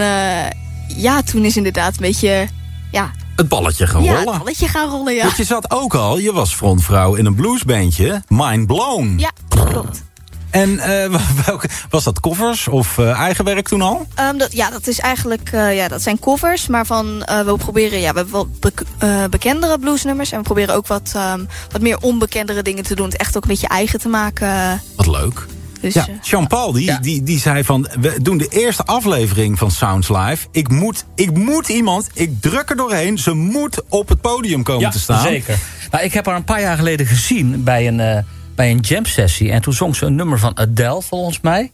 Speaker 13: ja, toen is inderdaad een beetje... Ja,
Speaker 4: Het balletje gaan
Speaker 13: ja,
Speaker 4: rollen.
Speaker 13: het balletje gaan rollen, ja.
Speaker 4: Want je zat ook al, je was frontvrouw in een bluesbandje. Mind Blown.
Speaker 13: Ja, klopt.
Speaker 4: En welke, was dat covers of eh, eigen werk toen al?
Speaker 13: Ehm, dat, ja, dat is eigenlijk, eh, ja, dat zijn covers, maar van, we proberen, ja, we hebben eh, bekendere bluesnummers en we proberen ook wat, ehm, wat meer onbekendere dingen te doen, het echt ook een beetje eigen te maken.
Speaker 4: Wat leuk.
Speaker 13: Dus,
Speaker 4: ja,
Speaker 13: eh,
Speaker 4: Jean-Paul die, die, die zei van... we doen de eerste aflevering van Sounds Live. Ik moet, ik moet iemand, ik druk er doorheen. Ze moet op het podium komen
Speaker 3: Ja,
Speaker 4: te staan.
Speaker 3: zeker. Nou, ik heb haar een paar jaar geleden gezien bij een, eh, bij een jam sessie. En toen zong ze een nummer van Adele, volgens mij.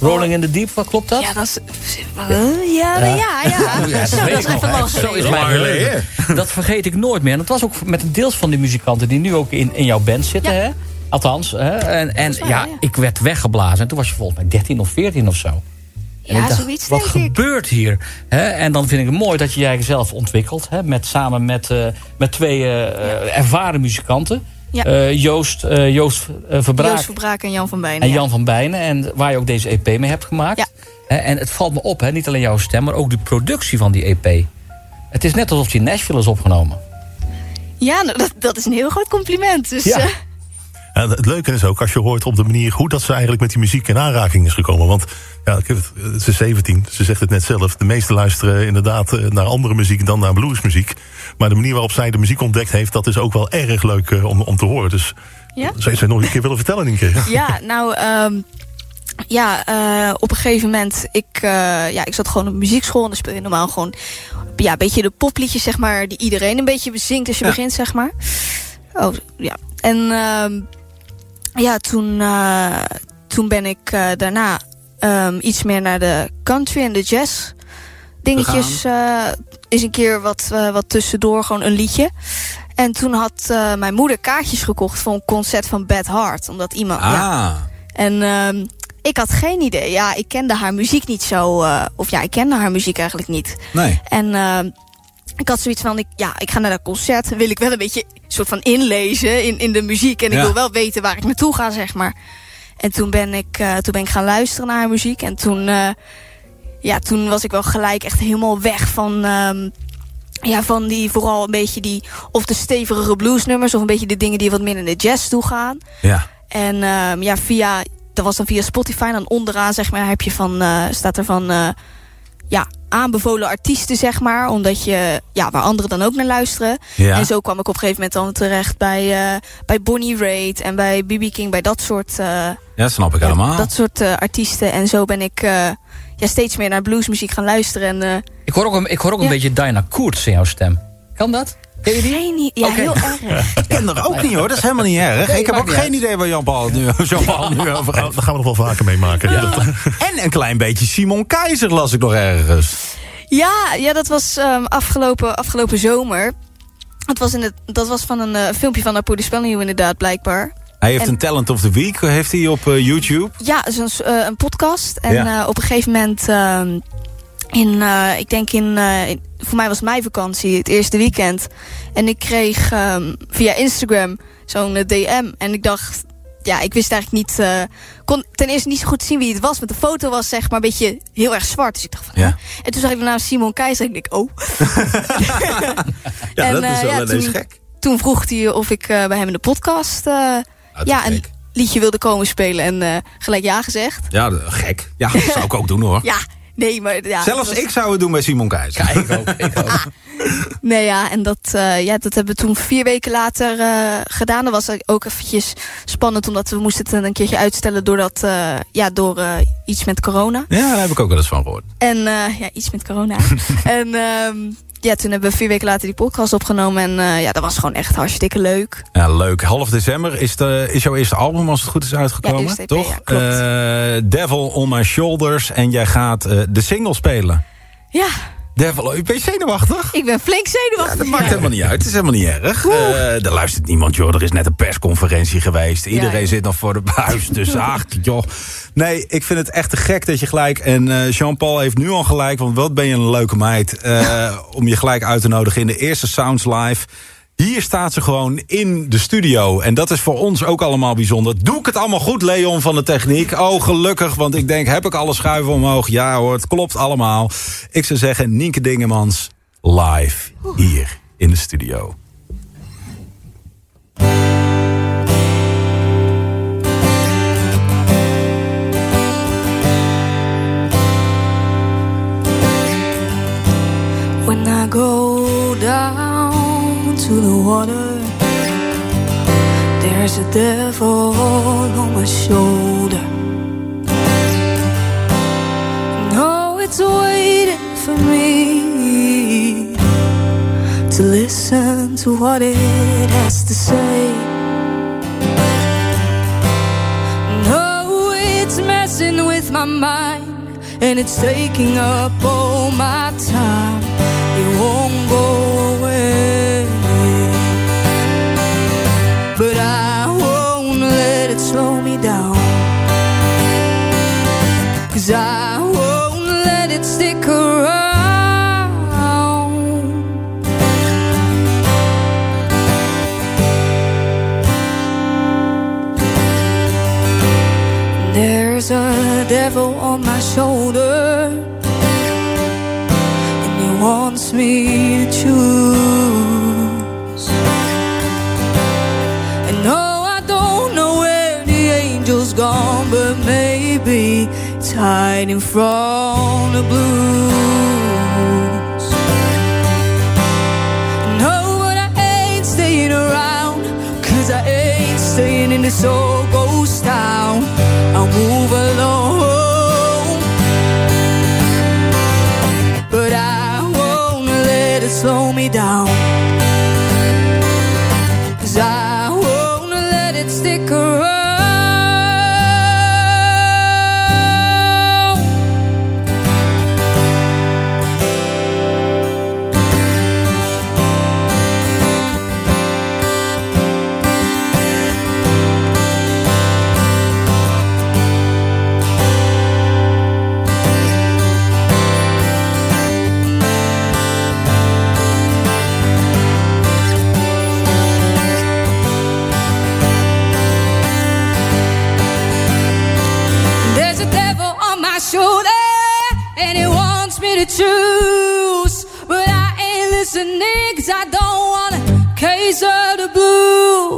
Speaker 3: Rolling in the Deep, wat klopt dat?
Speaker 13: Ja, dat is... eh, ja, ja, ja. ja. Zo,
Speaker 3: dat
Speaker 13: dat is even
Speaker 3: Zo is mijn vergeet ik nooit meer. En dat was ook met een deels van die muzikanten die nu ook in, in jouw band zitten.
Speaker 13: Ja.
Speaker 3: Hè? Althans. Hè? En, en
Speaker 13: mij,
Speaker 3: ja,
Speaker 13: ja.
Speaker 3: ik werd weggeblazen. En toen was je volgens mij 13 of 14 of zo. En
Speaker 13: Ja,
Speaker 3: dacht,
Speaker 13: zoiets
Speaker 3: wat
Speaker 13: denk ik.
Speaker 3: gebeurt hier? Hè? En dan vind ik het mooi dat je jij zelf ontwikkelt. Met, samen met, eh, met twee eh, eh, ervaren muzikanten.
Speaker 13: Ja.
Speaker 3: Joost, Joost Verbraak
Speaker 13: Joost Verbraak en Jan van Bijnen.
Speaker 3: en
Speaker 13: ja.
Speaker 3: Jan van Bijnen. En waar je ook deze EP mee hebt gemaakt.
Speaker 13: Ja.
Speaker 3: Hè, En het valt me op, hè, niet alleen jouw stem, maar ook de productie van die EP. Het is net alsof die in Nashville is opgenomen.
Speaker 13: Ja, nou, dat, dat is een heel groot compliment. Dus,
Speaker 3: Ja.
Speaker 13: Eh,
Speaker 2: En het leuke is ook als je hoort op de manier hoe dat ze eigenlijk met die muziek in aanraking is gekomen. Want ja, ik heb het, ze is 17, ze zegt het net zelf. De meesten luisteren inderdaad eh, naar andere muziek dan naar bluesmuziek. Maar de manier waarop zij de muziek ontdekt heeft, dat is ook wel erg leuk eh, om, om te horen. Dus
Speaker 13: Ja?
Speaker 2: zou je het nog een keer willen vertellen, Nienke?
Speaker 13: Ja, nou, ehm, ja, eh, op een gegeven moment, ik, eh, ja, ik zat gewoon op muziekschool en dan speel je normaal gewoon, ja, een beetje de popliedjes, zeg maar, die iedereen een beetje bezingt als je begint, zeg maar. Oh, ja. En, ehm, ja, toen, eh, toen ben ik eh, daarna ehm, iets meer naar de country en de jazz dingetjes, eh, is een keer wat, wat tussendoor, gewoon een liedje. En toen had mijn moeder kaartjes gekocht voor een concert van Bad Heart. Omdat iemand. Ja.
Speaker 4: Ah.
Speaker 13: En ehm, ik had geen idee. Ja, ik kende haar muziek niet zo. of ja, ik kende haar muziek eigenlijk niet.
Speaker 4: Nee.
Speaker 13: En ehm, ik had zoiets van, ik, ja, ik ga naar dat concert. Wil ik wel een beetje soort van inlezen in, in de muziek. En ik
Speaker 4: Ja.
Speaker 13: wil wel weten waar ik naartoe ga, zeg maar. En toen ben ik, eh, toen ben ik gaan luisteren naar haar muziek. En toen, eh, ja, toen was ik wel gelijk echt helemaal weg van... ehm, ja, van die vooral een beetje die... Of de stevigere bluesnummers... of een beetje de dingen die wat meer in de jazz toe gaan.
Speaker 4: Ja.
Speaker 13: En ehm, ja, via, dat was dan via Spotify. En dan onderaan zeg maar, heb je van, eh, staat er van ja, aanbevolen artiesten, zeg maar. Omdat je, ja, waar anderen dan ook naar luisteren.
Speaker 4: Ja.
Speaker 13: En zo kwam ik op een gegeven moment dan terecht bij, eh, bij Bonnie Raitt en bij B.B. King. Bij dat soort, eh,
Speaker 4: Ja, snap ik helemaal.
Speaker 13: dat soort eh, artiesten. En zo ben ik eh, ja, steeds meer naar bluesmuziek gaan luisteren. En, eh,
Speaker 3: Ik hoor ook een, ik hoor ook een
Speaker 13: Ja.
Speaker 3: beetje Diana Koerts in jouw stem. Kan dat? Ken je die?
Speaker 13: geen, i- ja, heel erg.
Speaker 4: Ik ken er ook niet hoor, dat is helemaal niet erg.
Speaker 3: Nee,
Speaker 4: ik heb ook geen idee waar Jan-Paul nu, Jean-Paul nu over heeft.
Speaker 2: daar gaan we nog wel vaker mee maken. Dat-
Speaker 4: En een klein beetje Simon Keizer las ik nog ergens.
Speaker 13: Ja, ja dat was ehm, afgelopen, afgelopen zomer. Dat was, in het, dat was van een eh, filmpje van Apu de Spelnieuw inderdaad, blijkbaar.
Speaker 4: Hij heeft
Speaker 13: En-
Speaker 4: een Talent of the Week, heeft hij op eh, YouTube.
Speaker 13: Ja, zo'n eh, een podcast. En
Speaker 4: Ja.
Speaker 13: eh, op een gegeven moment, ehm, in, eh, ik denk in, eh, in- voor mij was meivakantie, het eerste weekend. En ik kreeg ehm, via Instagram zo'n eh, DM. En ik dacht, ja, ik wist eigenlijk niet, eh, kon ten eerste niet zo goed zien wie het was. Want de foto was zeg maar een beetje heel erg zwart. Dus ik dacht van,
Speaker 4: Ja.
Speaker 13: En toen zag ik naam Simon Keizer. En ik dacht, oh.
Speaker 4: Ja,
Speaker 13: En,
Speaker 4: dat is wel
Speaker 13: ja, toen-
Speaker 4: gek.
Speaker 13: Toen vroeg hij of ik bij hem in de podcast eh, ja, een liedje wilde komen spelen. En gelijk ja gezegd.
Speaker 4: Ja, gek. Ja, dat zou ik ook doen hoor.
Speaker 13: Ja, nee, maar... Ja,
Speaker 4: Zelfs
Speaker 13: was-
Speaker 4: ik zou het doen bij Simon Keizer.
Speaker 3: ik ook. Ik ook.
Speaker 13: Nee, ja, en dat, eh, ja, dat hebben we toen vier weken later eh, gedaan. Dat was ook eventjes spannend, omdat we moesten het een keertje uitstellen... doordat, eh, ja, door eh, iets met corona.
Speaker 4: Ja, daar heb ik ook wel eens van gehoord.
Speaker 13: En eh, ja, iets met corona. en ehm, ja, toen hebben we vier weken later die podcast opgenomen. En eh, ja, dat was gewoon echt hartstikke leuk.
Speaker 4: Ja, leuk. Half december is, de, is jouw eerste album, als het goed is, uitgekomen.
Speaker 13: Ja, EP,
Speaker 4: toch?
Speaker 13: ja, klopt.
Speaker 4: Eh, Devil on My Shoulders. En jij gaat eh, de single spelen.
Speaker 13: Ja,
Speaker 4: Devil, ben je zenuwachtig?
Speaker 13: ik ben flink zenuwachtig.
Speaker 4: Dat maakt helemaal niet uit. Het is helemaal niet erg. Eh er luistert niemand, joh. Er is net een persconferentie geweest. Iedereen
Speaker 13: ja.
Speaker 4: zit nog voor de buis. Dus ach, joh. Nee, ik vind het echt te gek dat je gelijk... En eh, Jean-Paul heeft nu al gelijk, want wat ben je een leuke meid... eh, om je gelijk uit te nodigen in de eerste Sounds Live... Hier staat ze gewoon in de studio. En dat is voor ons ook allemaal bijzonder. Doe ik het allemaal goed, Leon van de techniek? Oh, gelukkig, want ik denk, heb ik alle schuiven omhoog? Ja hoor, het klopt allemaal. Ik zou zeggen, Nienke Dingemans, live hier in de studio.
Speaker 13: To the water, there's a devil on my shoulder. No, it's waiting for me to listen to what it has to say. No, it's messing with my mind and it's taking up all my time. It won't go away, Cause I won't let it stick around. There's a devil on my shoulder, and he wants me to choose. And no, I don't know
Speaker 12: where the angels gone, but maybe it's hiding from the blues. No, but I ain't staying around, cause I ain't staying in this old ghost town. I'll move along, but I won't let it slow me down.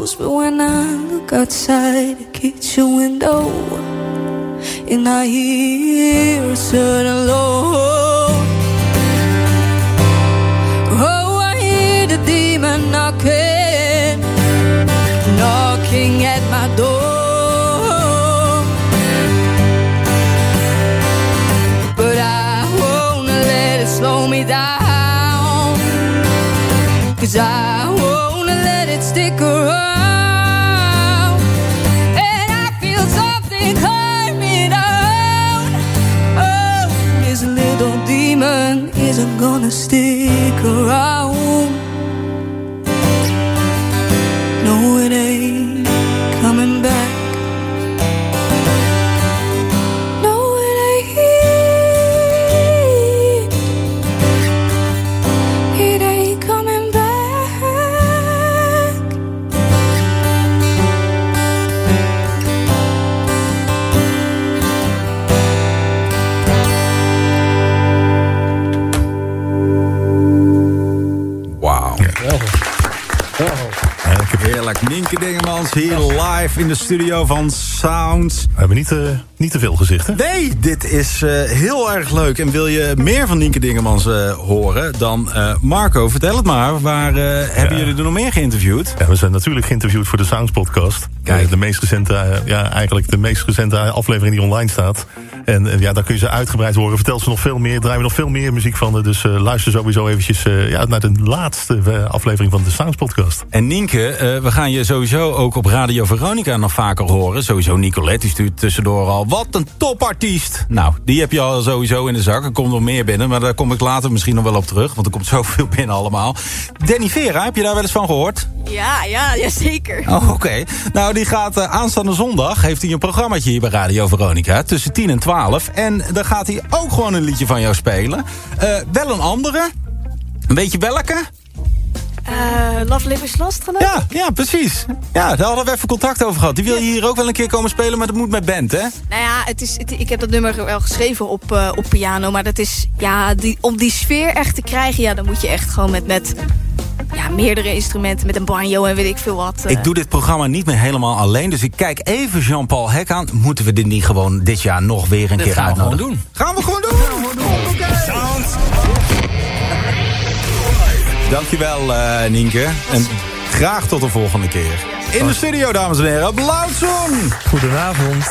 Speaker 12: Blues. But when I look outside the kitchen window, and I hear a certain Lord. Oh, I hear the demon knocking, knocking at my door. but I won't let it slow me down. Cause I gonna stick around.
Speaker 4: Hier live in de studio van Sounds.
Speaker 2: We hebben niet, eh, niet te veel gezichten.
Speaker 4: Nee, dit is eh, heel erg leuk. En wil je meer van Nienke Dingemans eh, horen, dan Marco, vertel het maar. Waar hebben jullie er nog meer geïnterviewd?
Speaker 2: Ja, we zijn natuurlijk geïnterviewd voor de Sounds podcast.
Speaker 4: Kijk.
Speaker 2: De meest recente, ja, eigenlijk de meest recente aflevering die online staat. En eh, ja, daar kun je ze uitgebreid horen. Vertelt ze nog veel meer, draaien we nog veel meer muziek van. Dus eh, luister sowieso eventjes eh, ja, naar de laatste aflevering van de Sounds podcast.
Speaker 4: En Nienke, eh, we gaan je sowieso ook op Radio Veronica nog vaker horen. Sowieso Nicolette, die stuurt tussendoor al. Wat een topartiest! Nou, die heb je al sowieso in de zak. Er komt nog meer binnen, maar daar kom ik later misschien nog wel op terug. Want er komt zoveel binnen allemaal. Danny Vera, heb je daar wel eens van gehoord?
Speaker 13: Ja, ja, ja zeker.
Speaker 4: Oh, oké. Nou, die gaat aanstaande zondag, heeft hij een programmaatje hier bij Radio Veronica. Tussen 10 en 12. En dan gaat hij ook gewoon een liedje van jou spelen. Eh, wel een andere. Weet je welke?
Speaker 13: Eh, Love Live is Lost geloof ik?
Speaker 4: Ja, ja, precies. Ja, daar hadden we even contact over gehad. Die wil je hier ook wel een keer komen spelen, maar dat moet met band, hè?
Speaker 13: Nou ja, het is, het- ik heb dat nummer wel geschreven op, eh, op piano. Maar dat is, ja, die, om die sfeer echt te krijgen... ja, dan moet je echt gewoon met, met ja, meerdere instrumenten... met een banjo en weet ik veel wat. eh.
Speaker 4: Ik doe dit programma niet meer helemaal alleen. Dus ik kijk even Jean-Paul Hek aan. Moeten we dit niet gewoon dit jaar nog weer een keer
Speaker 3: gaan we
Speaker 4: uitnodigen?
Speaker 3: gewoon doen.
Speaker 4: Gaan we gewoon doen? Dankjewel, eh Nienke. En graag tot de volgende keer. In de studio, dames en heren, Blauwzoen.
Speaker 5: Goedenavond.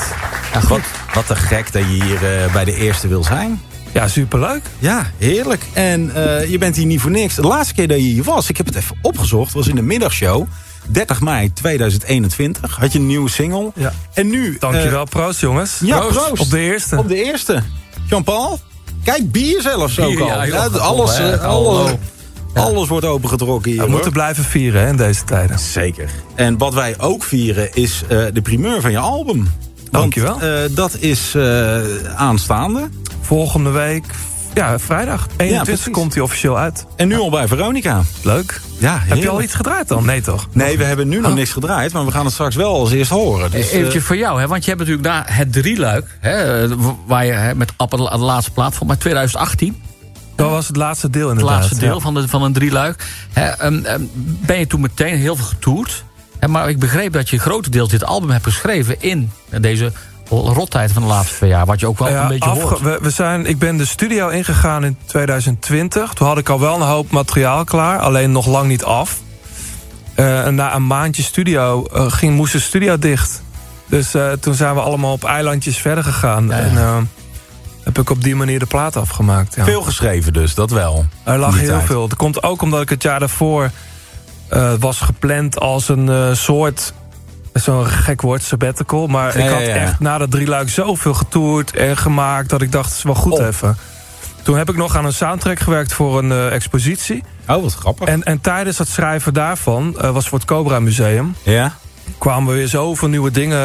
Speaker 4: Ja, wat, wat te gek dat je hier eh, bij de eerste wil zijn.
Speaker 5: Ja, superleuk.
Speaker 4: Ja, heerlijk. En eh, je bent hier niet voor niks. De laatste keer dat je hier was, ik heb het even opgezocht, was in de middagshow. 30 mei 2021 had je een nieuwe single.
Speaker 5: Ja.
Speaker 4: En nu...
Speaker 5: Dankjewel,
Speaker 4: eh,
Speaker 5: proost jongens.
Speaker 4: ja, proost.
Speaker 5: Op de eerste.
Speaker 4: Op de eerste. Jean-Paul? Kijk, bier zelfs ook
Speaker 3: Bier,
Speaker 4: al.
Speaker 3: ja.
Speaker 4: Ja, alles, eh, alles, alles wordt opengetrokken hier.
Speaker 5: We
Speaker 4: hoor.
Speaker 5: moeten blijven vieren hè, in deze tijden.
Speaker 4: Zeker. En wat wij ook vieren is de primeur van je album. Want,
Speaker 5: Dankjewel.
Speaker 4: eh, dat is eh, aanstaande.
Speaker 5: Volgende week, ja, vrijdag. 21
Speaker 4: precies.
Speaker 5: komt hij officieel uit.
Speaker 4: En nu al bij Veronica.
Speaker 5: Leuk.
Speaker 4: Ja,
Speaker 5: Heb je al iets gedraaid dan? Nee toch?
Speaker 4: Nee, we hebben nu nog niks gedraaid, maar we gaan het straks wel als eerst horen. Dus,
Speaker 3: Even
Speaker 4: eh,
Speaker 3: voor jou, hè, want je hebt natuurlijk na het drieluik... Hè, waar je hè, met Appel de laatste plaat van, maar 2018...
Speaker 5: Dat was het laatste deel
Speaker 3: Het
Speaker 5: inderdaad.
Speaker 3: laatste deel
Speaker 5: ja.
Speaker 3: van, de, van een drieluik. Hè, ehm, ehm, ben je toen meteen heel veel getoerd. Maar ik begreep dat je grotendeels dit album hebt geschreven in deze rottijd van de laatste twee jaar. Wat je ook wel
Speaker 5: Ja,
Speaker 3: een beetje
Speaker 5: afge-
Speaker 3: hoort.
Speaker 5: we, we zijn, ik ben de studio ingegaan in 2020. Toen had ik al wel een hoop materiaal klaar, alleen nog lang niet af. Eh, en na een maandje studio eh, ging, moest de studio dicht. Dus eh, toen zijn we allemaal op eilandjes verder gegaan. En eh, heb ik op die manier de plaat afgemaakt. Ja.
Speaker 4: Veel geschreven dus, dat wel.
Speaker 5: Er lag heel
Speaker 4: tijd.
Speaker 5: veel. Dat komt ook omdat ik het jaar daarvoor eh, was gepland als een eh, soort... Zo'n gek woord, sabbatical. Maar
Speaker 4: Ja,
Speaker 5: ik had
Speaker 4: ja.
Speaker 5: echt na dat drie luik zoveel getoerd en gemaakt... dat ik dacht, het is wel goed even. Toen heb ik nog aan een soundtrack gewerkt voor een eh, expositie.
Speaker 4: Oh, wat grappig.
Speaker 5: En, en tijdens het schrijven daarvan, was voor het Cobra Museum...
Speaker 4: Ja?
Speaker 5: kwamen we weer zoveel nieuwe dingen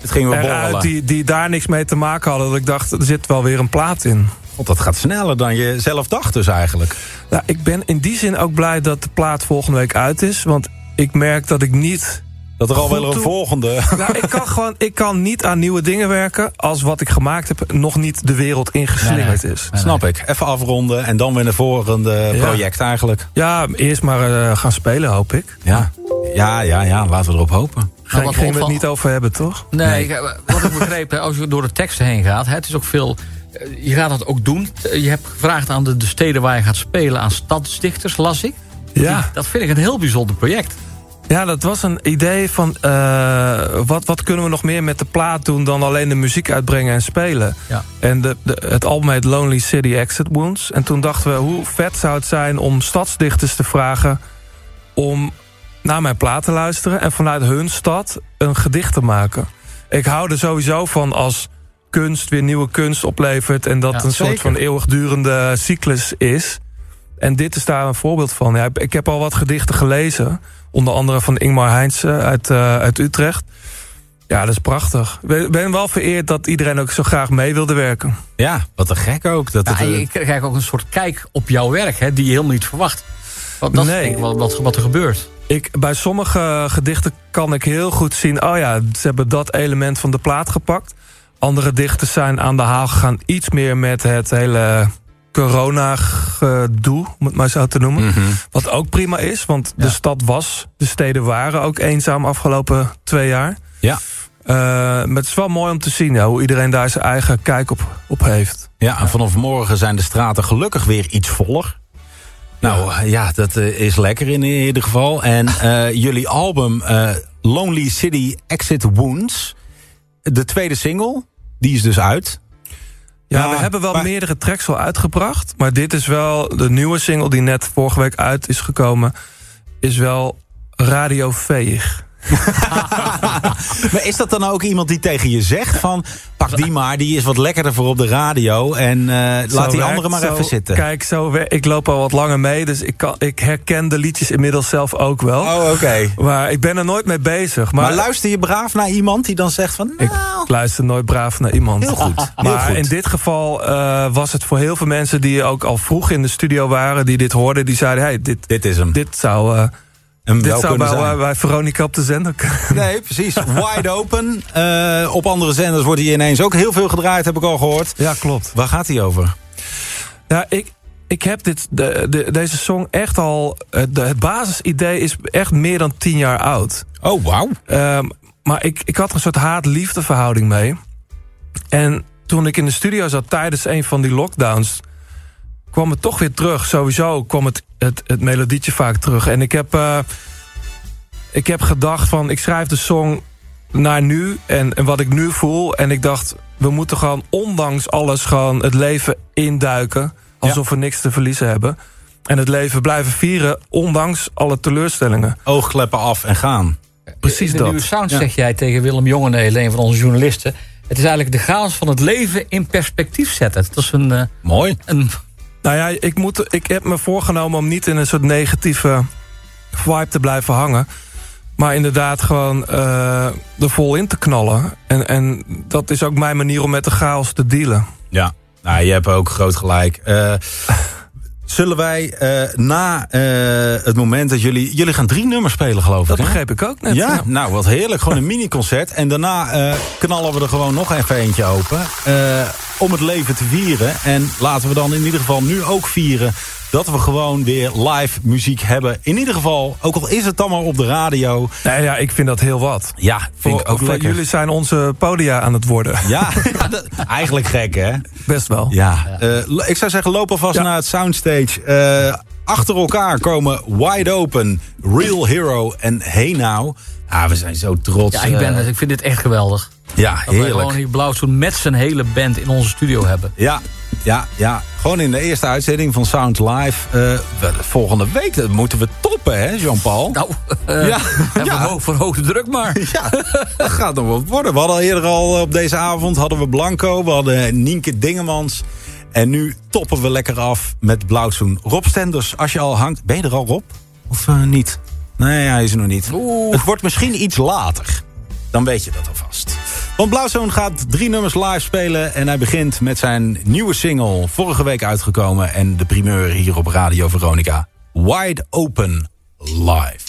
Speaker 4: Het ging weer
Speaker 5: eruit
Speaker 4: borrelen.
Speaker 5: die, die daar niks mee te maken hadden... dat ik dacht, er zit wel weer een plaat in.
Speaker 4: Want dat gaat sneller dan je zelf dacht dus eigenlijk.
Speaker 5: Nou, ik ben in die zin ook blij dat de plaat volgende week uit is. Want ik merk dat ik niet...
Speaker 4: Dat er al wel een
Speaker 5: toe-
Speaker 4: volgende...
Speaker 5: Nou, ik kan gewoon ik kan niet aan nieuwe dingen werken... als wat ik gemaakt heb nog niet de wereld ingeslingerd is.
Speaker 4: Snap ik. Even afronden en dan weer een volgende
Speaker 5: Ja.
Speaker 4: project eigenlijk.
Speaker 5: Ja, eerst maar eh, gaan spelen, hoop ik.
Speaker 4: Ja. ja, ja, ja. Laten we erop hopen.
Speaker 5: Geen,
Speaker 3: wat
Speaker 5: gingen we het niet over hebben, toch?
Speaker 3: Nee, ik- wat ik begreep, als je door de teksten heen gaat... hè, het is ook veel... eh, Je gaat dat ook doen. Eh, Je hebt gevraagd aan de, de steden waar je gaat spelen... aan stadsdichters, las ik.
Speaker 5: Ja.
Speaker 3: Dat vind ik een heel bijzonder project.
Speaker 5: Ja, dat was een idee van... eh, wat, wat kunnen we nog meer met de plaat doen... dan alleen de muziek uitbrengen en spelen?
Speaker 3: Ja.
Speaker 5: En de, de, het album heet Lonely City Exit Wounds. En toen dachten we, hoe vet zou het zijn om stadsdichters te vragen... om naar mijn plaat te luisteren... en vanuit hun stad een gedicht te maken. Ik hou er sowieso van als kunst weer nieuwe kunst oplevert... en dat
Speaker 3: Ja,
Speaker 5: een soort van eeuwigdurende cyclus is... En dit is daar een voorbeeld van. Ja, ik heb al wat gedichten gelezen. Onder andere van Ingmar Heinze uit, eh, uit Utrecht. Ja, dat is prachtig. Ik ben wel vereerd dat iedereen ook zo graag mee wilde werken.
Speaker 4: Ja, wat een gek ook. Dat
Speaker 3: Ja,
Speaker 4: het,
Speaker 3: en
Speaker 4: eh,
Speaker 3: je krijgt ook een soort kijk op jouw werk... Hè, die je helemaal niet verwacht. Want dat
Speaker 5: Nee.
Speaker 3: ik wat, wat, wat er gebeurt.
Speaker 5: Ik, bij sommige gedichten kan ik heel goed zien... oh ja, ze hebben dat element van de plaat gepakt. Andere dichters zijn aan de haal gegaan... iets meer met het hele corona-gedoe, om het maar zo te noemen.
Speaker 4: mhm.
Speaker 5: Wat ook prima is, want de stad was... de steden waren ook eenzaam afgelopen twee jaar.
Speaker 4: Ja.
Speaker 5: Eh, maar het is wel mooi om te zien ja, hoe iedereen daar zijn eigen kijk op, op heeft.
Speaker 4: Ja, en vanaf morgen zijn de straten gelukkig weer iets voller. Nou ja, dat eh, is lekker in ieder geval. En eh, jullie album Lonely City Exit Wounds, de tweede single, die is dus uit.
Speaker 5: Ja,
Speaker 4: Ja,
Speaker 5: we hebben wel
Speaker 4: maar-
Speaker 5: meerdere tracks al uitgebracht. Maar dit is wel de nieuwe single die net vorige week uit is gekomen. Is wel radioveeg.
Speaker 4: Maar is dat dan ook iemand die tegen je zegt van... pak die maar, die is wat lekkerder voor op de radio... en eh,
Speaker 5: Zo
Speaker 4: laat die
Speaker 5: werkt
Speaker 4: andere maar
Speaker 5: zo-
Speaker 4: even zitten.
Speaker 5: Kijk, zo ik loop al wat langer mee. Dus ik, kan, ik herken de liedjes inmiddels zelf ook wel.
Speaker 4: Oh, oké.
Speaker 5: Maar ik ben er nooit mee bezig. Maar,
Speaker 4: Maar luister je braaf naar iemand die dan zegt van...
Speaker 5: ik
Speaker 4: nou,
Speaker 5: luister nooit braaf naar iemand.
Speaker 4: Heel goed, heel
Speaker 5: Maar
Speaker 4: goed.
Speaker 5: in dit geval eh, was het voor heel veel mensen... die ook al vroeg in de studio waren, die dit hoorden... die zeiden, hey, dit,
Speaker 4: dit is hem.
Speaker 5: dit zou... eh,
Speaker 4: Hem
Speaker 5: dit zou
Speaker 4: kunnen
Speaker 5: bij,
Speaker 4: zijn.
Speaker 5: bij Veronica op de zender kunnen.
Speaker 4: Nee, precies. Wide open. Eh, op andere zenders wordt hij ineens ook heel veel gedraaid, heb ik al gehoord.
Speaker 5: Ja, klopt.
Speaker 4: Waar gaat hij over?
Speaker 5: Ja, ik, ik heb dit, de, de, deze song echt al... Het, de- het basisidee is echt meer dan tien jaar oud.
Speaker 4: Oh, wauw.
Speaker 5: Ehm, maar ik, ik had er een soort haat-liefde verhouding mee. En toen ik in de studio zat tijdens een van die lockdowns... kwam het toch weer terug. Sowieso kwam het, het, het melodietje vaak terug. En ik heb, eh, ik heb gedacht van... ik schrijf de song naar nu en, en wat ik nu voel. En ik dacht, we moeten gewoon ondanks alles... gewoon het leven induiken. Alsof we niks te verliezen hebben. En het leven blijven vieren, ondanks alle teleurstellingen.
Speaker 4: Oogkleppen af en gaan.
Speaker 5: Precies
Speaker 3: in de
Speaker 5: dat.
Speaker 3: nieuwe sound
Speaker 4: Ja.
Speaker 3: zeg jij tegen Willem Jongenelen, een van onze journalisten... het is eigenlijk de chaos van het leven in perspectief zetten. Dat is een... eh,
Speaker 4: Mooi.
Speaker 3: een
Speaker 5: Nou ja, ik, moet, ik heb me voorgenomen om niet in een soort negatieve vibe te blijven hangen. Maar inderdaad gewoon eh, er vol in te knallen. En, en dat is ook mijn manier om met de chaos te dealen.
Speaker 4: Ja, nou, je hebt ook groot gelijk. Eh, zullen wij eh, na eh, het moment dat jullie... Jullie gaan drie nummers spelen, geloof
Speaker 5: Dat
Speaker 4: ik, hè?
Speaker 5: begreep ik ook net.
Speaker 4: Ja, nou wat heerlijk. Gewoon een mini-concert. En daarna eh, knallen we er gewoon nog even eentje open. om het leven te vieren. En laten we dan in ieder geval nu ook vieren
Speaker 11: dat we gewoon weer live muziek hebben. In ieder geval, ook al is het dan maar op de radio.
Speaker 5: Nee, ja, ik vind dat heel wat.
Speaker 11: Ja, vind
Speaker 5: Voor-
Speaker 11: ik ook lekker.
Speaker 5: Jullie zijn onze podia aan het worden.
Speaker 11: Ja, ja, dat- eigenlijk gek hè?
Speaker 5: Best wel.
Speaker 11: Ja, eh, ik zou zeggen, loop alvast naar het soundstage. Eh, achter elkaar komen Wide Open, Real Hero en Hey Now. Ah, we zijn zo trots.
Speaker 3: Ja, ik, ben,
Speaker 11: eh,
Speaker 3: ik vind dit echt geweldig.
Speaker 11: Ja,
Speaker 3: Dat wij gewoon
Speaker 11: heerlijk.
Speaker 3: hier Blauwzoen met zijn hele band in onze studio hebben.
Speaker 11: Ja, ja, ja. Gewoon in de eerste uitzending van Sound Live. Eh, we- volgende week dat moeten we toppen, hè, Jean-Paul?
Speaker 3: Nou, eh,
Speaker 11: Ja,
Speaker 3: ja,
Speaker 11: ja.
Speaker 3: verhoog- verhoog de druk maar.
Speaker 11: Ja, dat gaat nog wat worden. We hadden eerder al op deze avond hadden we Blanco, we hadden Nienke Dingemans. En nu toppen we lekker af met Blauwzoen. Rob Stenders, als je al hangt. Ben je er al, Rob? Of eh, niet? Nee, hij is er nog niet. Het wordt misschien iets later. Dan weet je dat alvast. Want Blauwzoon gaat drie nummers live spelen. En hij begint met zijn nieuwe single. Vorige week uitgekomen. En de primeur hier op Radio Veronica. Wide Open Live.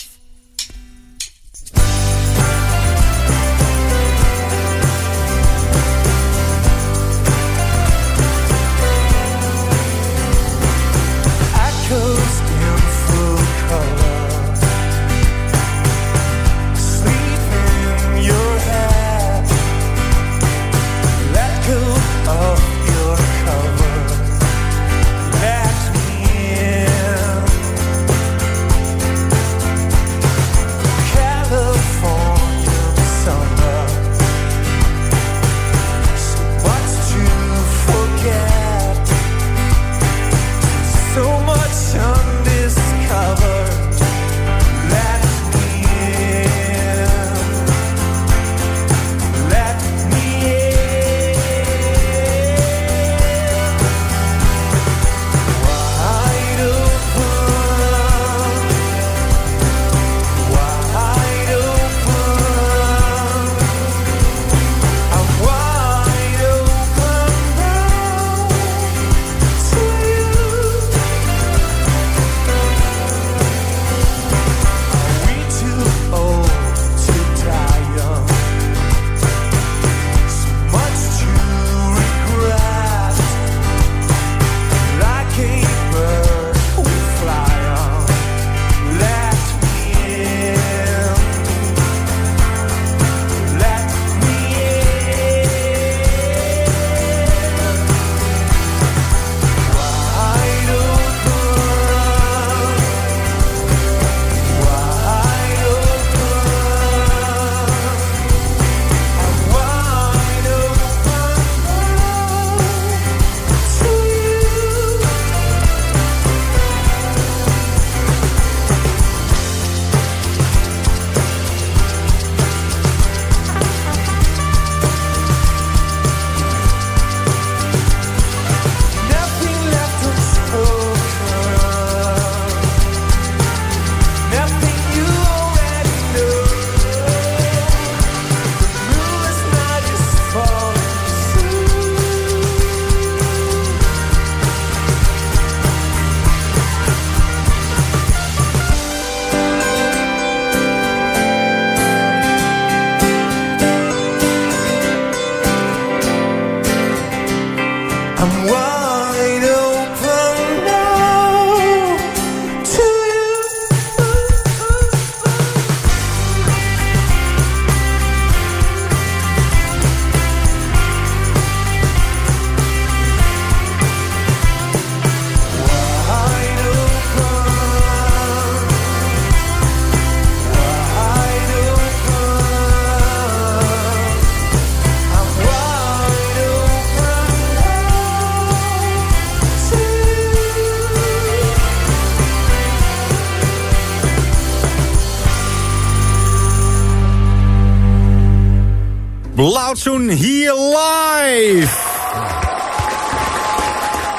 Speaker 11: Blauwzoen hier live.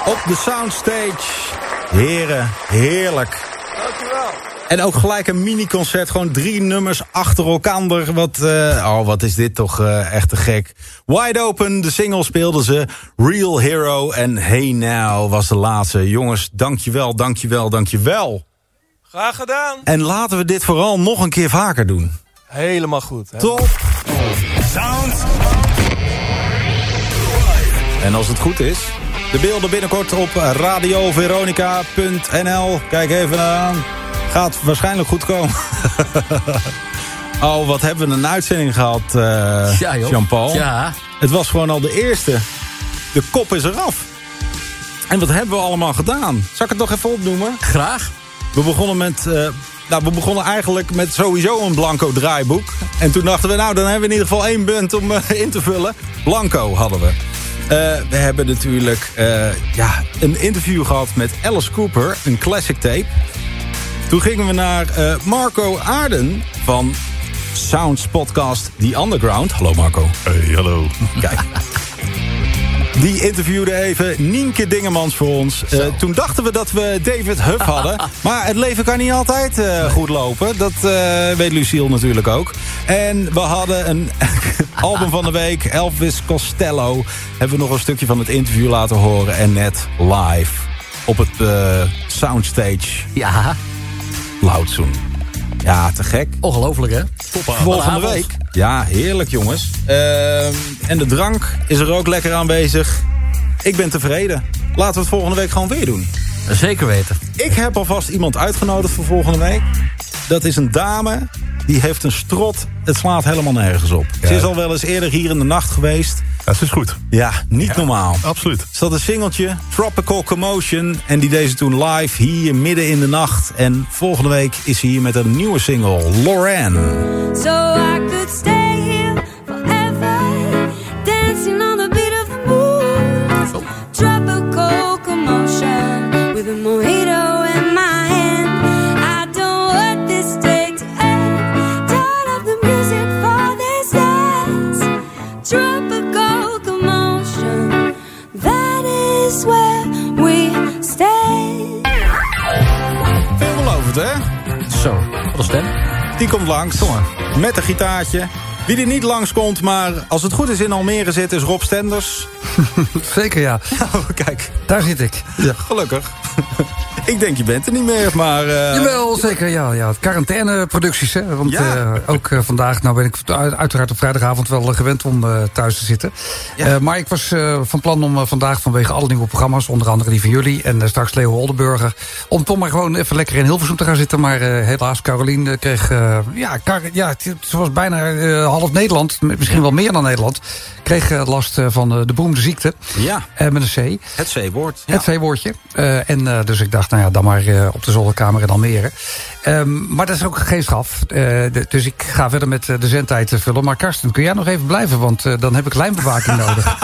Speaker 11: Op de soundstage. Heren, heerlijk. En ook gelijk een mini-concert. Gewoon drie nummers achter elkaar. Wat, eh, oh, wat is dit toch eh, echt te gek. Wide Open, de single speelden ze. Real Hero en Hey Now was de laatste. Jongens, dankjewel, dankjewel, dankjewel.
Speaker 14: Graag gedaan.
Speaker 11: En laten we dit vooral nog een keer vaker doen.
Speaker 14: Helemaal goed. Hè?
Speaker 11: Top. En als het goed is,
Speaker 4: De beelden binnenkort op radioveronica.nl. Kijk even aan. Gaat waarschijnlijk goed komen. oh, wat hebben we een uitzending gehad, eh
Speaker 3: Ja.
Speaker 4: Jean-Paul.
Speaker 3: Ja.
Speaker 4: Het was gewoon al de eerste. De kop is eraf. En wat hebben we allemaal gedaan? Zal ik het nog even opnoemen?
Speaker 3: Graag.
Speaker 4: We begonnen met... eh, nou, we begonnen eigenlijk met sowieso een blanco draaiboek. En toen dachten we, nou, dan hebben we in ieder geval één punt om eh, in te vullen. Blanco hadden we. Eh, we hebben natuurlijk eh, ja, een interview gehad met Alice Cooper, een classic tape. Toen gingen we naar Marco Aarden van Sounds Podcast The Underground. Hallo Marco.
Speaker 2: Hey, hallo.
Speaker 4: Kijk. Die interviewde even Nienke Dingemans voor ons. Eh, toen dachten we dat we David Huff hadden. maar het leven kan niet altijd eh, goed lopen. Dat eh, weet Lucille natuurlijk ook. En we hadden een album van de week. Elvis Costello. Hebben we nog een stukje van het interview laten horen. En net live op het soundstage.
Speaker 3: Ja.
Speaker 4: Loudzoen. Ja, te gek.
Speaker 3: Ongelooflijk, hè?
Speaker 4: Volgende week. Ja, heerlijk jongens. Ehm, en de drank is er ook lekker aanwezig. Ik ben tevreden. Laten we het volgende week gewoon weer doen.
Speaker 3: Zeker weten.
Speaker 4: Ik heb alvast iemand uitgenodigd voor volgende week. Dat is een dame. Die heeft een strot. Het slaat helemaal nergens op. Ze is al wel eens eerder hier in de nacht geweest.
Speaker 2: Dat is goed.
Speaker 4: Ja, niet normaal.
Speaker 2: Absoluut.
Speaker 4: Ze had een singeltje, Tropical Commotion. En die deed ze toen live hier midden in de nacht. En volgende week is ze hier met een nieuwe single, Lorraine.
Speaker 12: So I could stay
Speaker 4: Hè?
Speaker 3: Zo, wat een stem.
Speaker 4: Die komt langs. Met een gitaartje. Wie er niet langs komt, maar als het goed is in Almere zit, is Rob Stenders.
Speaker 15: Zeker ja.
Speaker 4: Oh, kijk.
Speaker 15: Daar zit ik.
Speaker 4: Ja, gelukkig. ik denk, je bent er niet meer, maar... eh,
Speaker 15: Jawel, zeker ja. ja. Quarantaineproducties, hè. Want
Speaker 4: Ja.
Speaker 15: eh, ook eh, vandaag, nou ben ik uit- uiteraard op vrijdagavond wel gewend om thuis te zitten. Maar ik was van plan om vandaag vanwege alle nieuwe programma's, onder andere die van jullie en straks Leo Oldenburger, om toch maar gewoon even lekker in Hilversum te gaan zitten. Maar helaas, Carolien eh, kreeg, ja, ja, het, het was bijna half Nederland, misschien wel meer dan Nederland, kreeg last van de beroemde ziekte.
Speaker 4: Ja.
Speaker 15: Met een C.
Speaker 4: Het C-woord.
Speaker 15: Het C-woordje. En dus ik dacht, nou ja, dan maar eh, op de zolderkamer in Almere. Ehm, maar dat is ook geen straf. Eh, de- dus ik ga verder met eh, de zendtijd te vullen. Maar Karsten, kun jij nog even blijven? Want dan heb ik lijnbewaking nodig.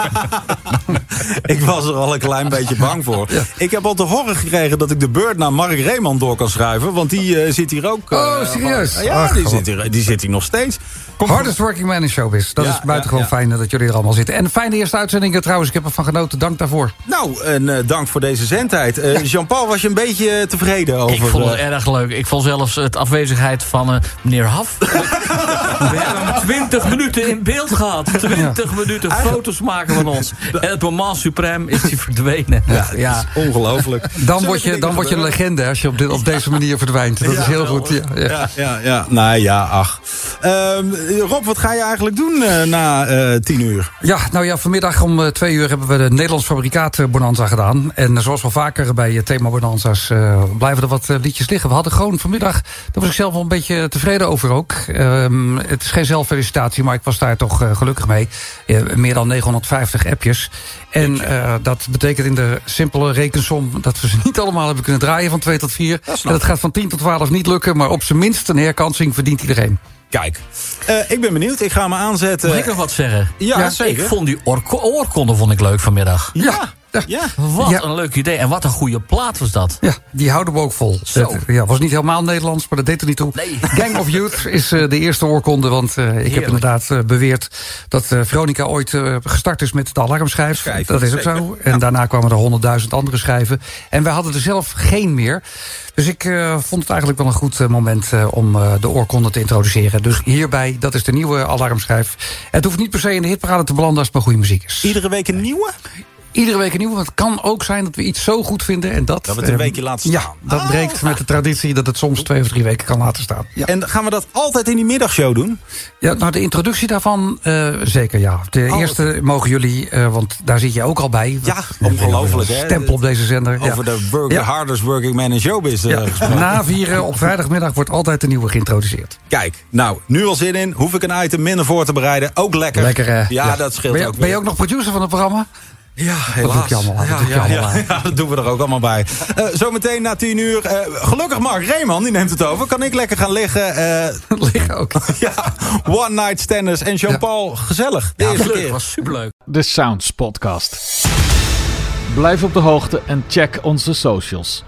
Speaker 4: Ik was er al een klein beetje bang voor. Ik heb al te horen gekregen dat ik de beurt naar Mark Reeman door kan schuiven. Want die zit hier ook.
Speaker 15: Oh, serieus?
Speaker 4: ja,
Speaker 15: Ach,
Speaker 4: die zit, hier, die zit hier nog steeds.
Speaker 15: Hardest working man in showbiz. Dat
Speaker 4: Ja,
Speaker 15: is buitengewoon
Speaker 4: ja, ja.
Speaker 15: fijn eh, dat jullie er allemaal zitten. En een fijne eerste uitzending trouwens. Ik heb ervan genoten. Dank daarvoor.
Speaker 4: Nou, en eh, dank voor deze zendtijd. Eh, Jean-Paul, was je een beetje eh, tevreden over...
Speaker 3: Ik vond het
Speaker 4: eh,
Speaker 3: erg leuk. Ik vond zelfs het afwezigheid van eh, meneer Haf. We hebben hem 20 minuten in beeld gehad. 20 minuten foto's maken van ons. En het moment suprem is hij verdwenen.
Speaker 15: Ja,
Speaker 3: ja.
Speaker 4: Ongelooflijk.
Speaker 15: Dan word je, dan word je een legende als je op, dit, op deze manier verdwijnt. Dat is heel goed. Ja, ja.
Speaker 4: Ja, ja, ja. Nou ja, ach. Ehm, Rob, wat ga je eigenlijk doen eh, na eh, tien uur?
Speaker 15: Ja, nou ja, vanmiddag om eh, twee uur hebben we de Nederlands Fabrikaat eh, Bonanza gedaan. En eh, zoals wel vaker bij eh, thema Bonanza's eh, blijven er wat eh, liedjes liggen. We hadden gewoon vanmiddag, daar was ik zelf wel een beetje tevreden over ook. Ehm, het is geen zelffelicitatie, maar ik was daar toch eh, gelukkig mee. Eh, meer dan 950 appjes. En eh, dat betekent in de simpele rekensom dat we ze niet allemaal hebben kunnen draaien van 2 tot 4. En dat gaat van 10 tot 12 niet lukken, maar op zijn minst een herkansing verdient iedereen.
Speaker 4: Kijk, eh, ik ben benieuwd. Ik ga me aanzetten.
Speaker 3: Mag ik nog wat zeggen?
Speaker 4: Ja, zeker.
Speaker 3: Ik vond die oorko- oorkonde vond ik leuk vanmiddag.
Speaker 15: Ja,
Speaker 4: ja.
Speaker 3: Wat
Speaker 15: Ja.
Speaker 3: een leuk idee. En wat een goede plaat was dat.
Speaker 15: Ja, die houden we ook vol.
Speaker 3: Zo.
Speaker 15: Het ja, was niet helemaal Nederlands, maar dat deed er niet toe.
Speaker 3: Nee.
Speaker 15: Gang of Youth is eh, de eerste oorkonde. Want eh, ik heb inderdaad eh, beweerd dat eh, Veronica ooit eh, gestart is met de alarmschijf.
Speaker 4: Schijf,
Speaker 15: dat is ook
Speaker 4: zeker.
Speaker 15: zo. En daarna kwamen er honderdduizend andere schijven. En wij hadden er zelf geen meer. Dus ik eh, vond het eigenlijk wel een goed moment eh, om eh, de oorkonde te introduceren. Dus hierbij, dat is de nieuwe alarmschijf. Het hoeft niet per se in de hitparade te belanden als het maar goede muziek is.
Speaker 4: Iedere week een nieuwe?
Speaker 15: Iedere week een nieuwe. Want het kan ook zijn dat we iets zo goed vinden. En dat,
Speaker 4: Dat we het een
Speaker 15: eh,
Speaker 4: weekje laten
Speaker 15: Ja,
Speaker 4: staan.
Speaker 15: dat
Speaker 4: Oh,
Speaker 15: breekt met de traditie dat het soms twee of drie weken kan laten staan. Ja.
Speaker 4: En gaan we dat altijd in die middagshow doen?
Speaker 15: Ja, nou, de introductie daarvan eh, zeker, ja. De
Speaker 4: Oh,
Speaker 15: eerste mogen jullie, eh, want daar zit je ook al bij.
Speaker 4: Ja, ongelooflijk hè?
Speaker 15: Stempel op deze zender. ja.
Speaker 4: Over de work,
Speaker 15: Ja.
Speaker 4: the hardest working man in showbiz.
Speaker 15: Ja,
Speaker 4: gesproken.
Speaker 15: na vieren op vrijdagmiddag wordt altijd een nieuwe geïntroduceerd.
Speaker 4: Kijk, nou, nu al zin in. Hoef ik een item minder voor te bereiden. Ook lekker.
Speaker 15: Lekker, hè?
Speaker 4: Ja, dat scheelt
Speaker 15: ben je,
Speaker 4: ook
Speaker 15: Ben je ook nog producer van het programma?
Speaker 4: Ja,
Speaker 15: Dat
Speaker 4: helaas.
Speaker 15: doe ik je allemaal aan, dat doe
Speaker 4: ja,
Speaker 15: allemaal
Speaker 4: ja, ja, dat doen we er ook allemaal bij. Eh, zometeen na tien uur. eh, gelukkig Mark Reeman, die neemt het over. Kan ik lekker gaan liggen. eh,
Speaker 15: Liggen ook.
Speaker 4: ja, one night standers. En Jean-Paul, gezellig. De eerste
Speaker 7: Leuk,
Speaker 4: keer.
Speaker 7: was superleuk.
Speaker 1: De Sounds Podcast. Blijf op de hoogte en check onze socials.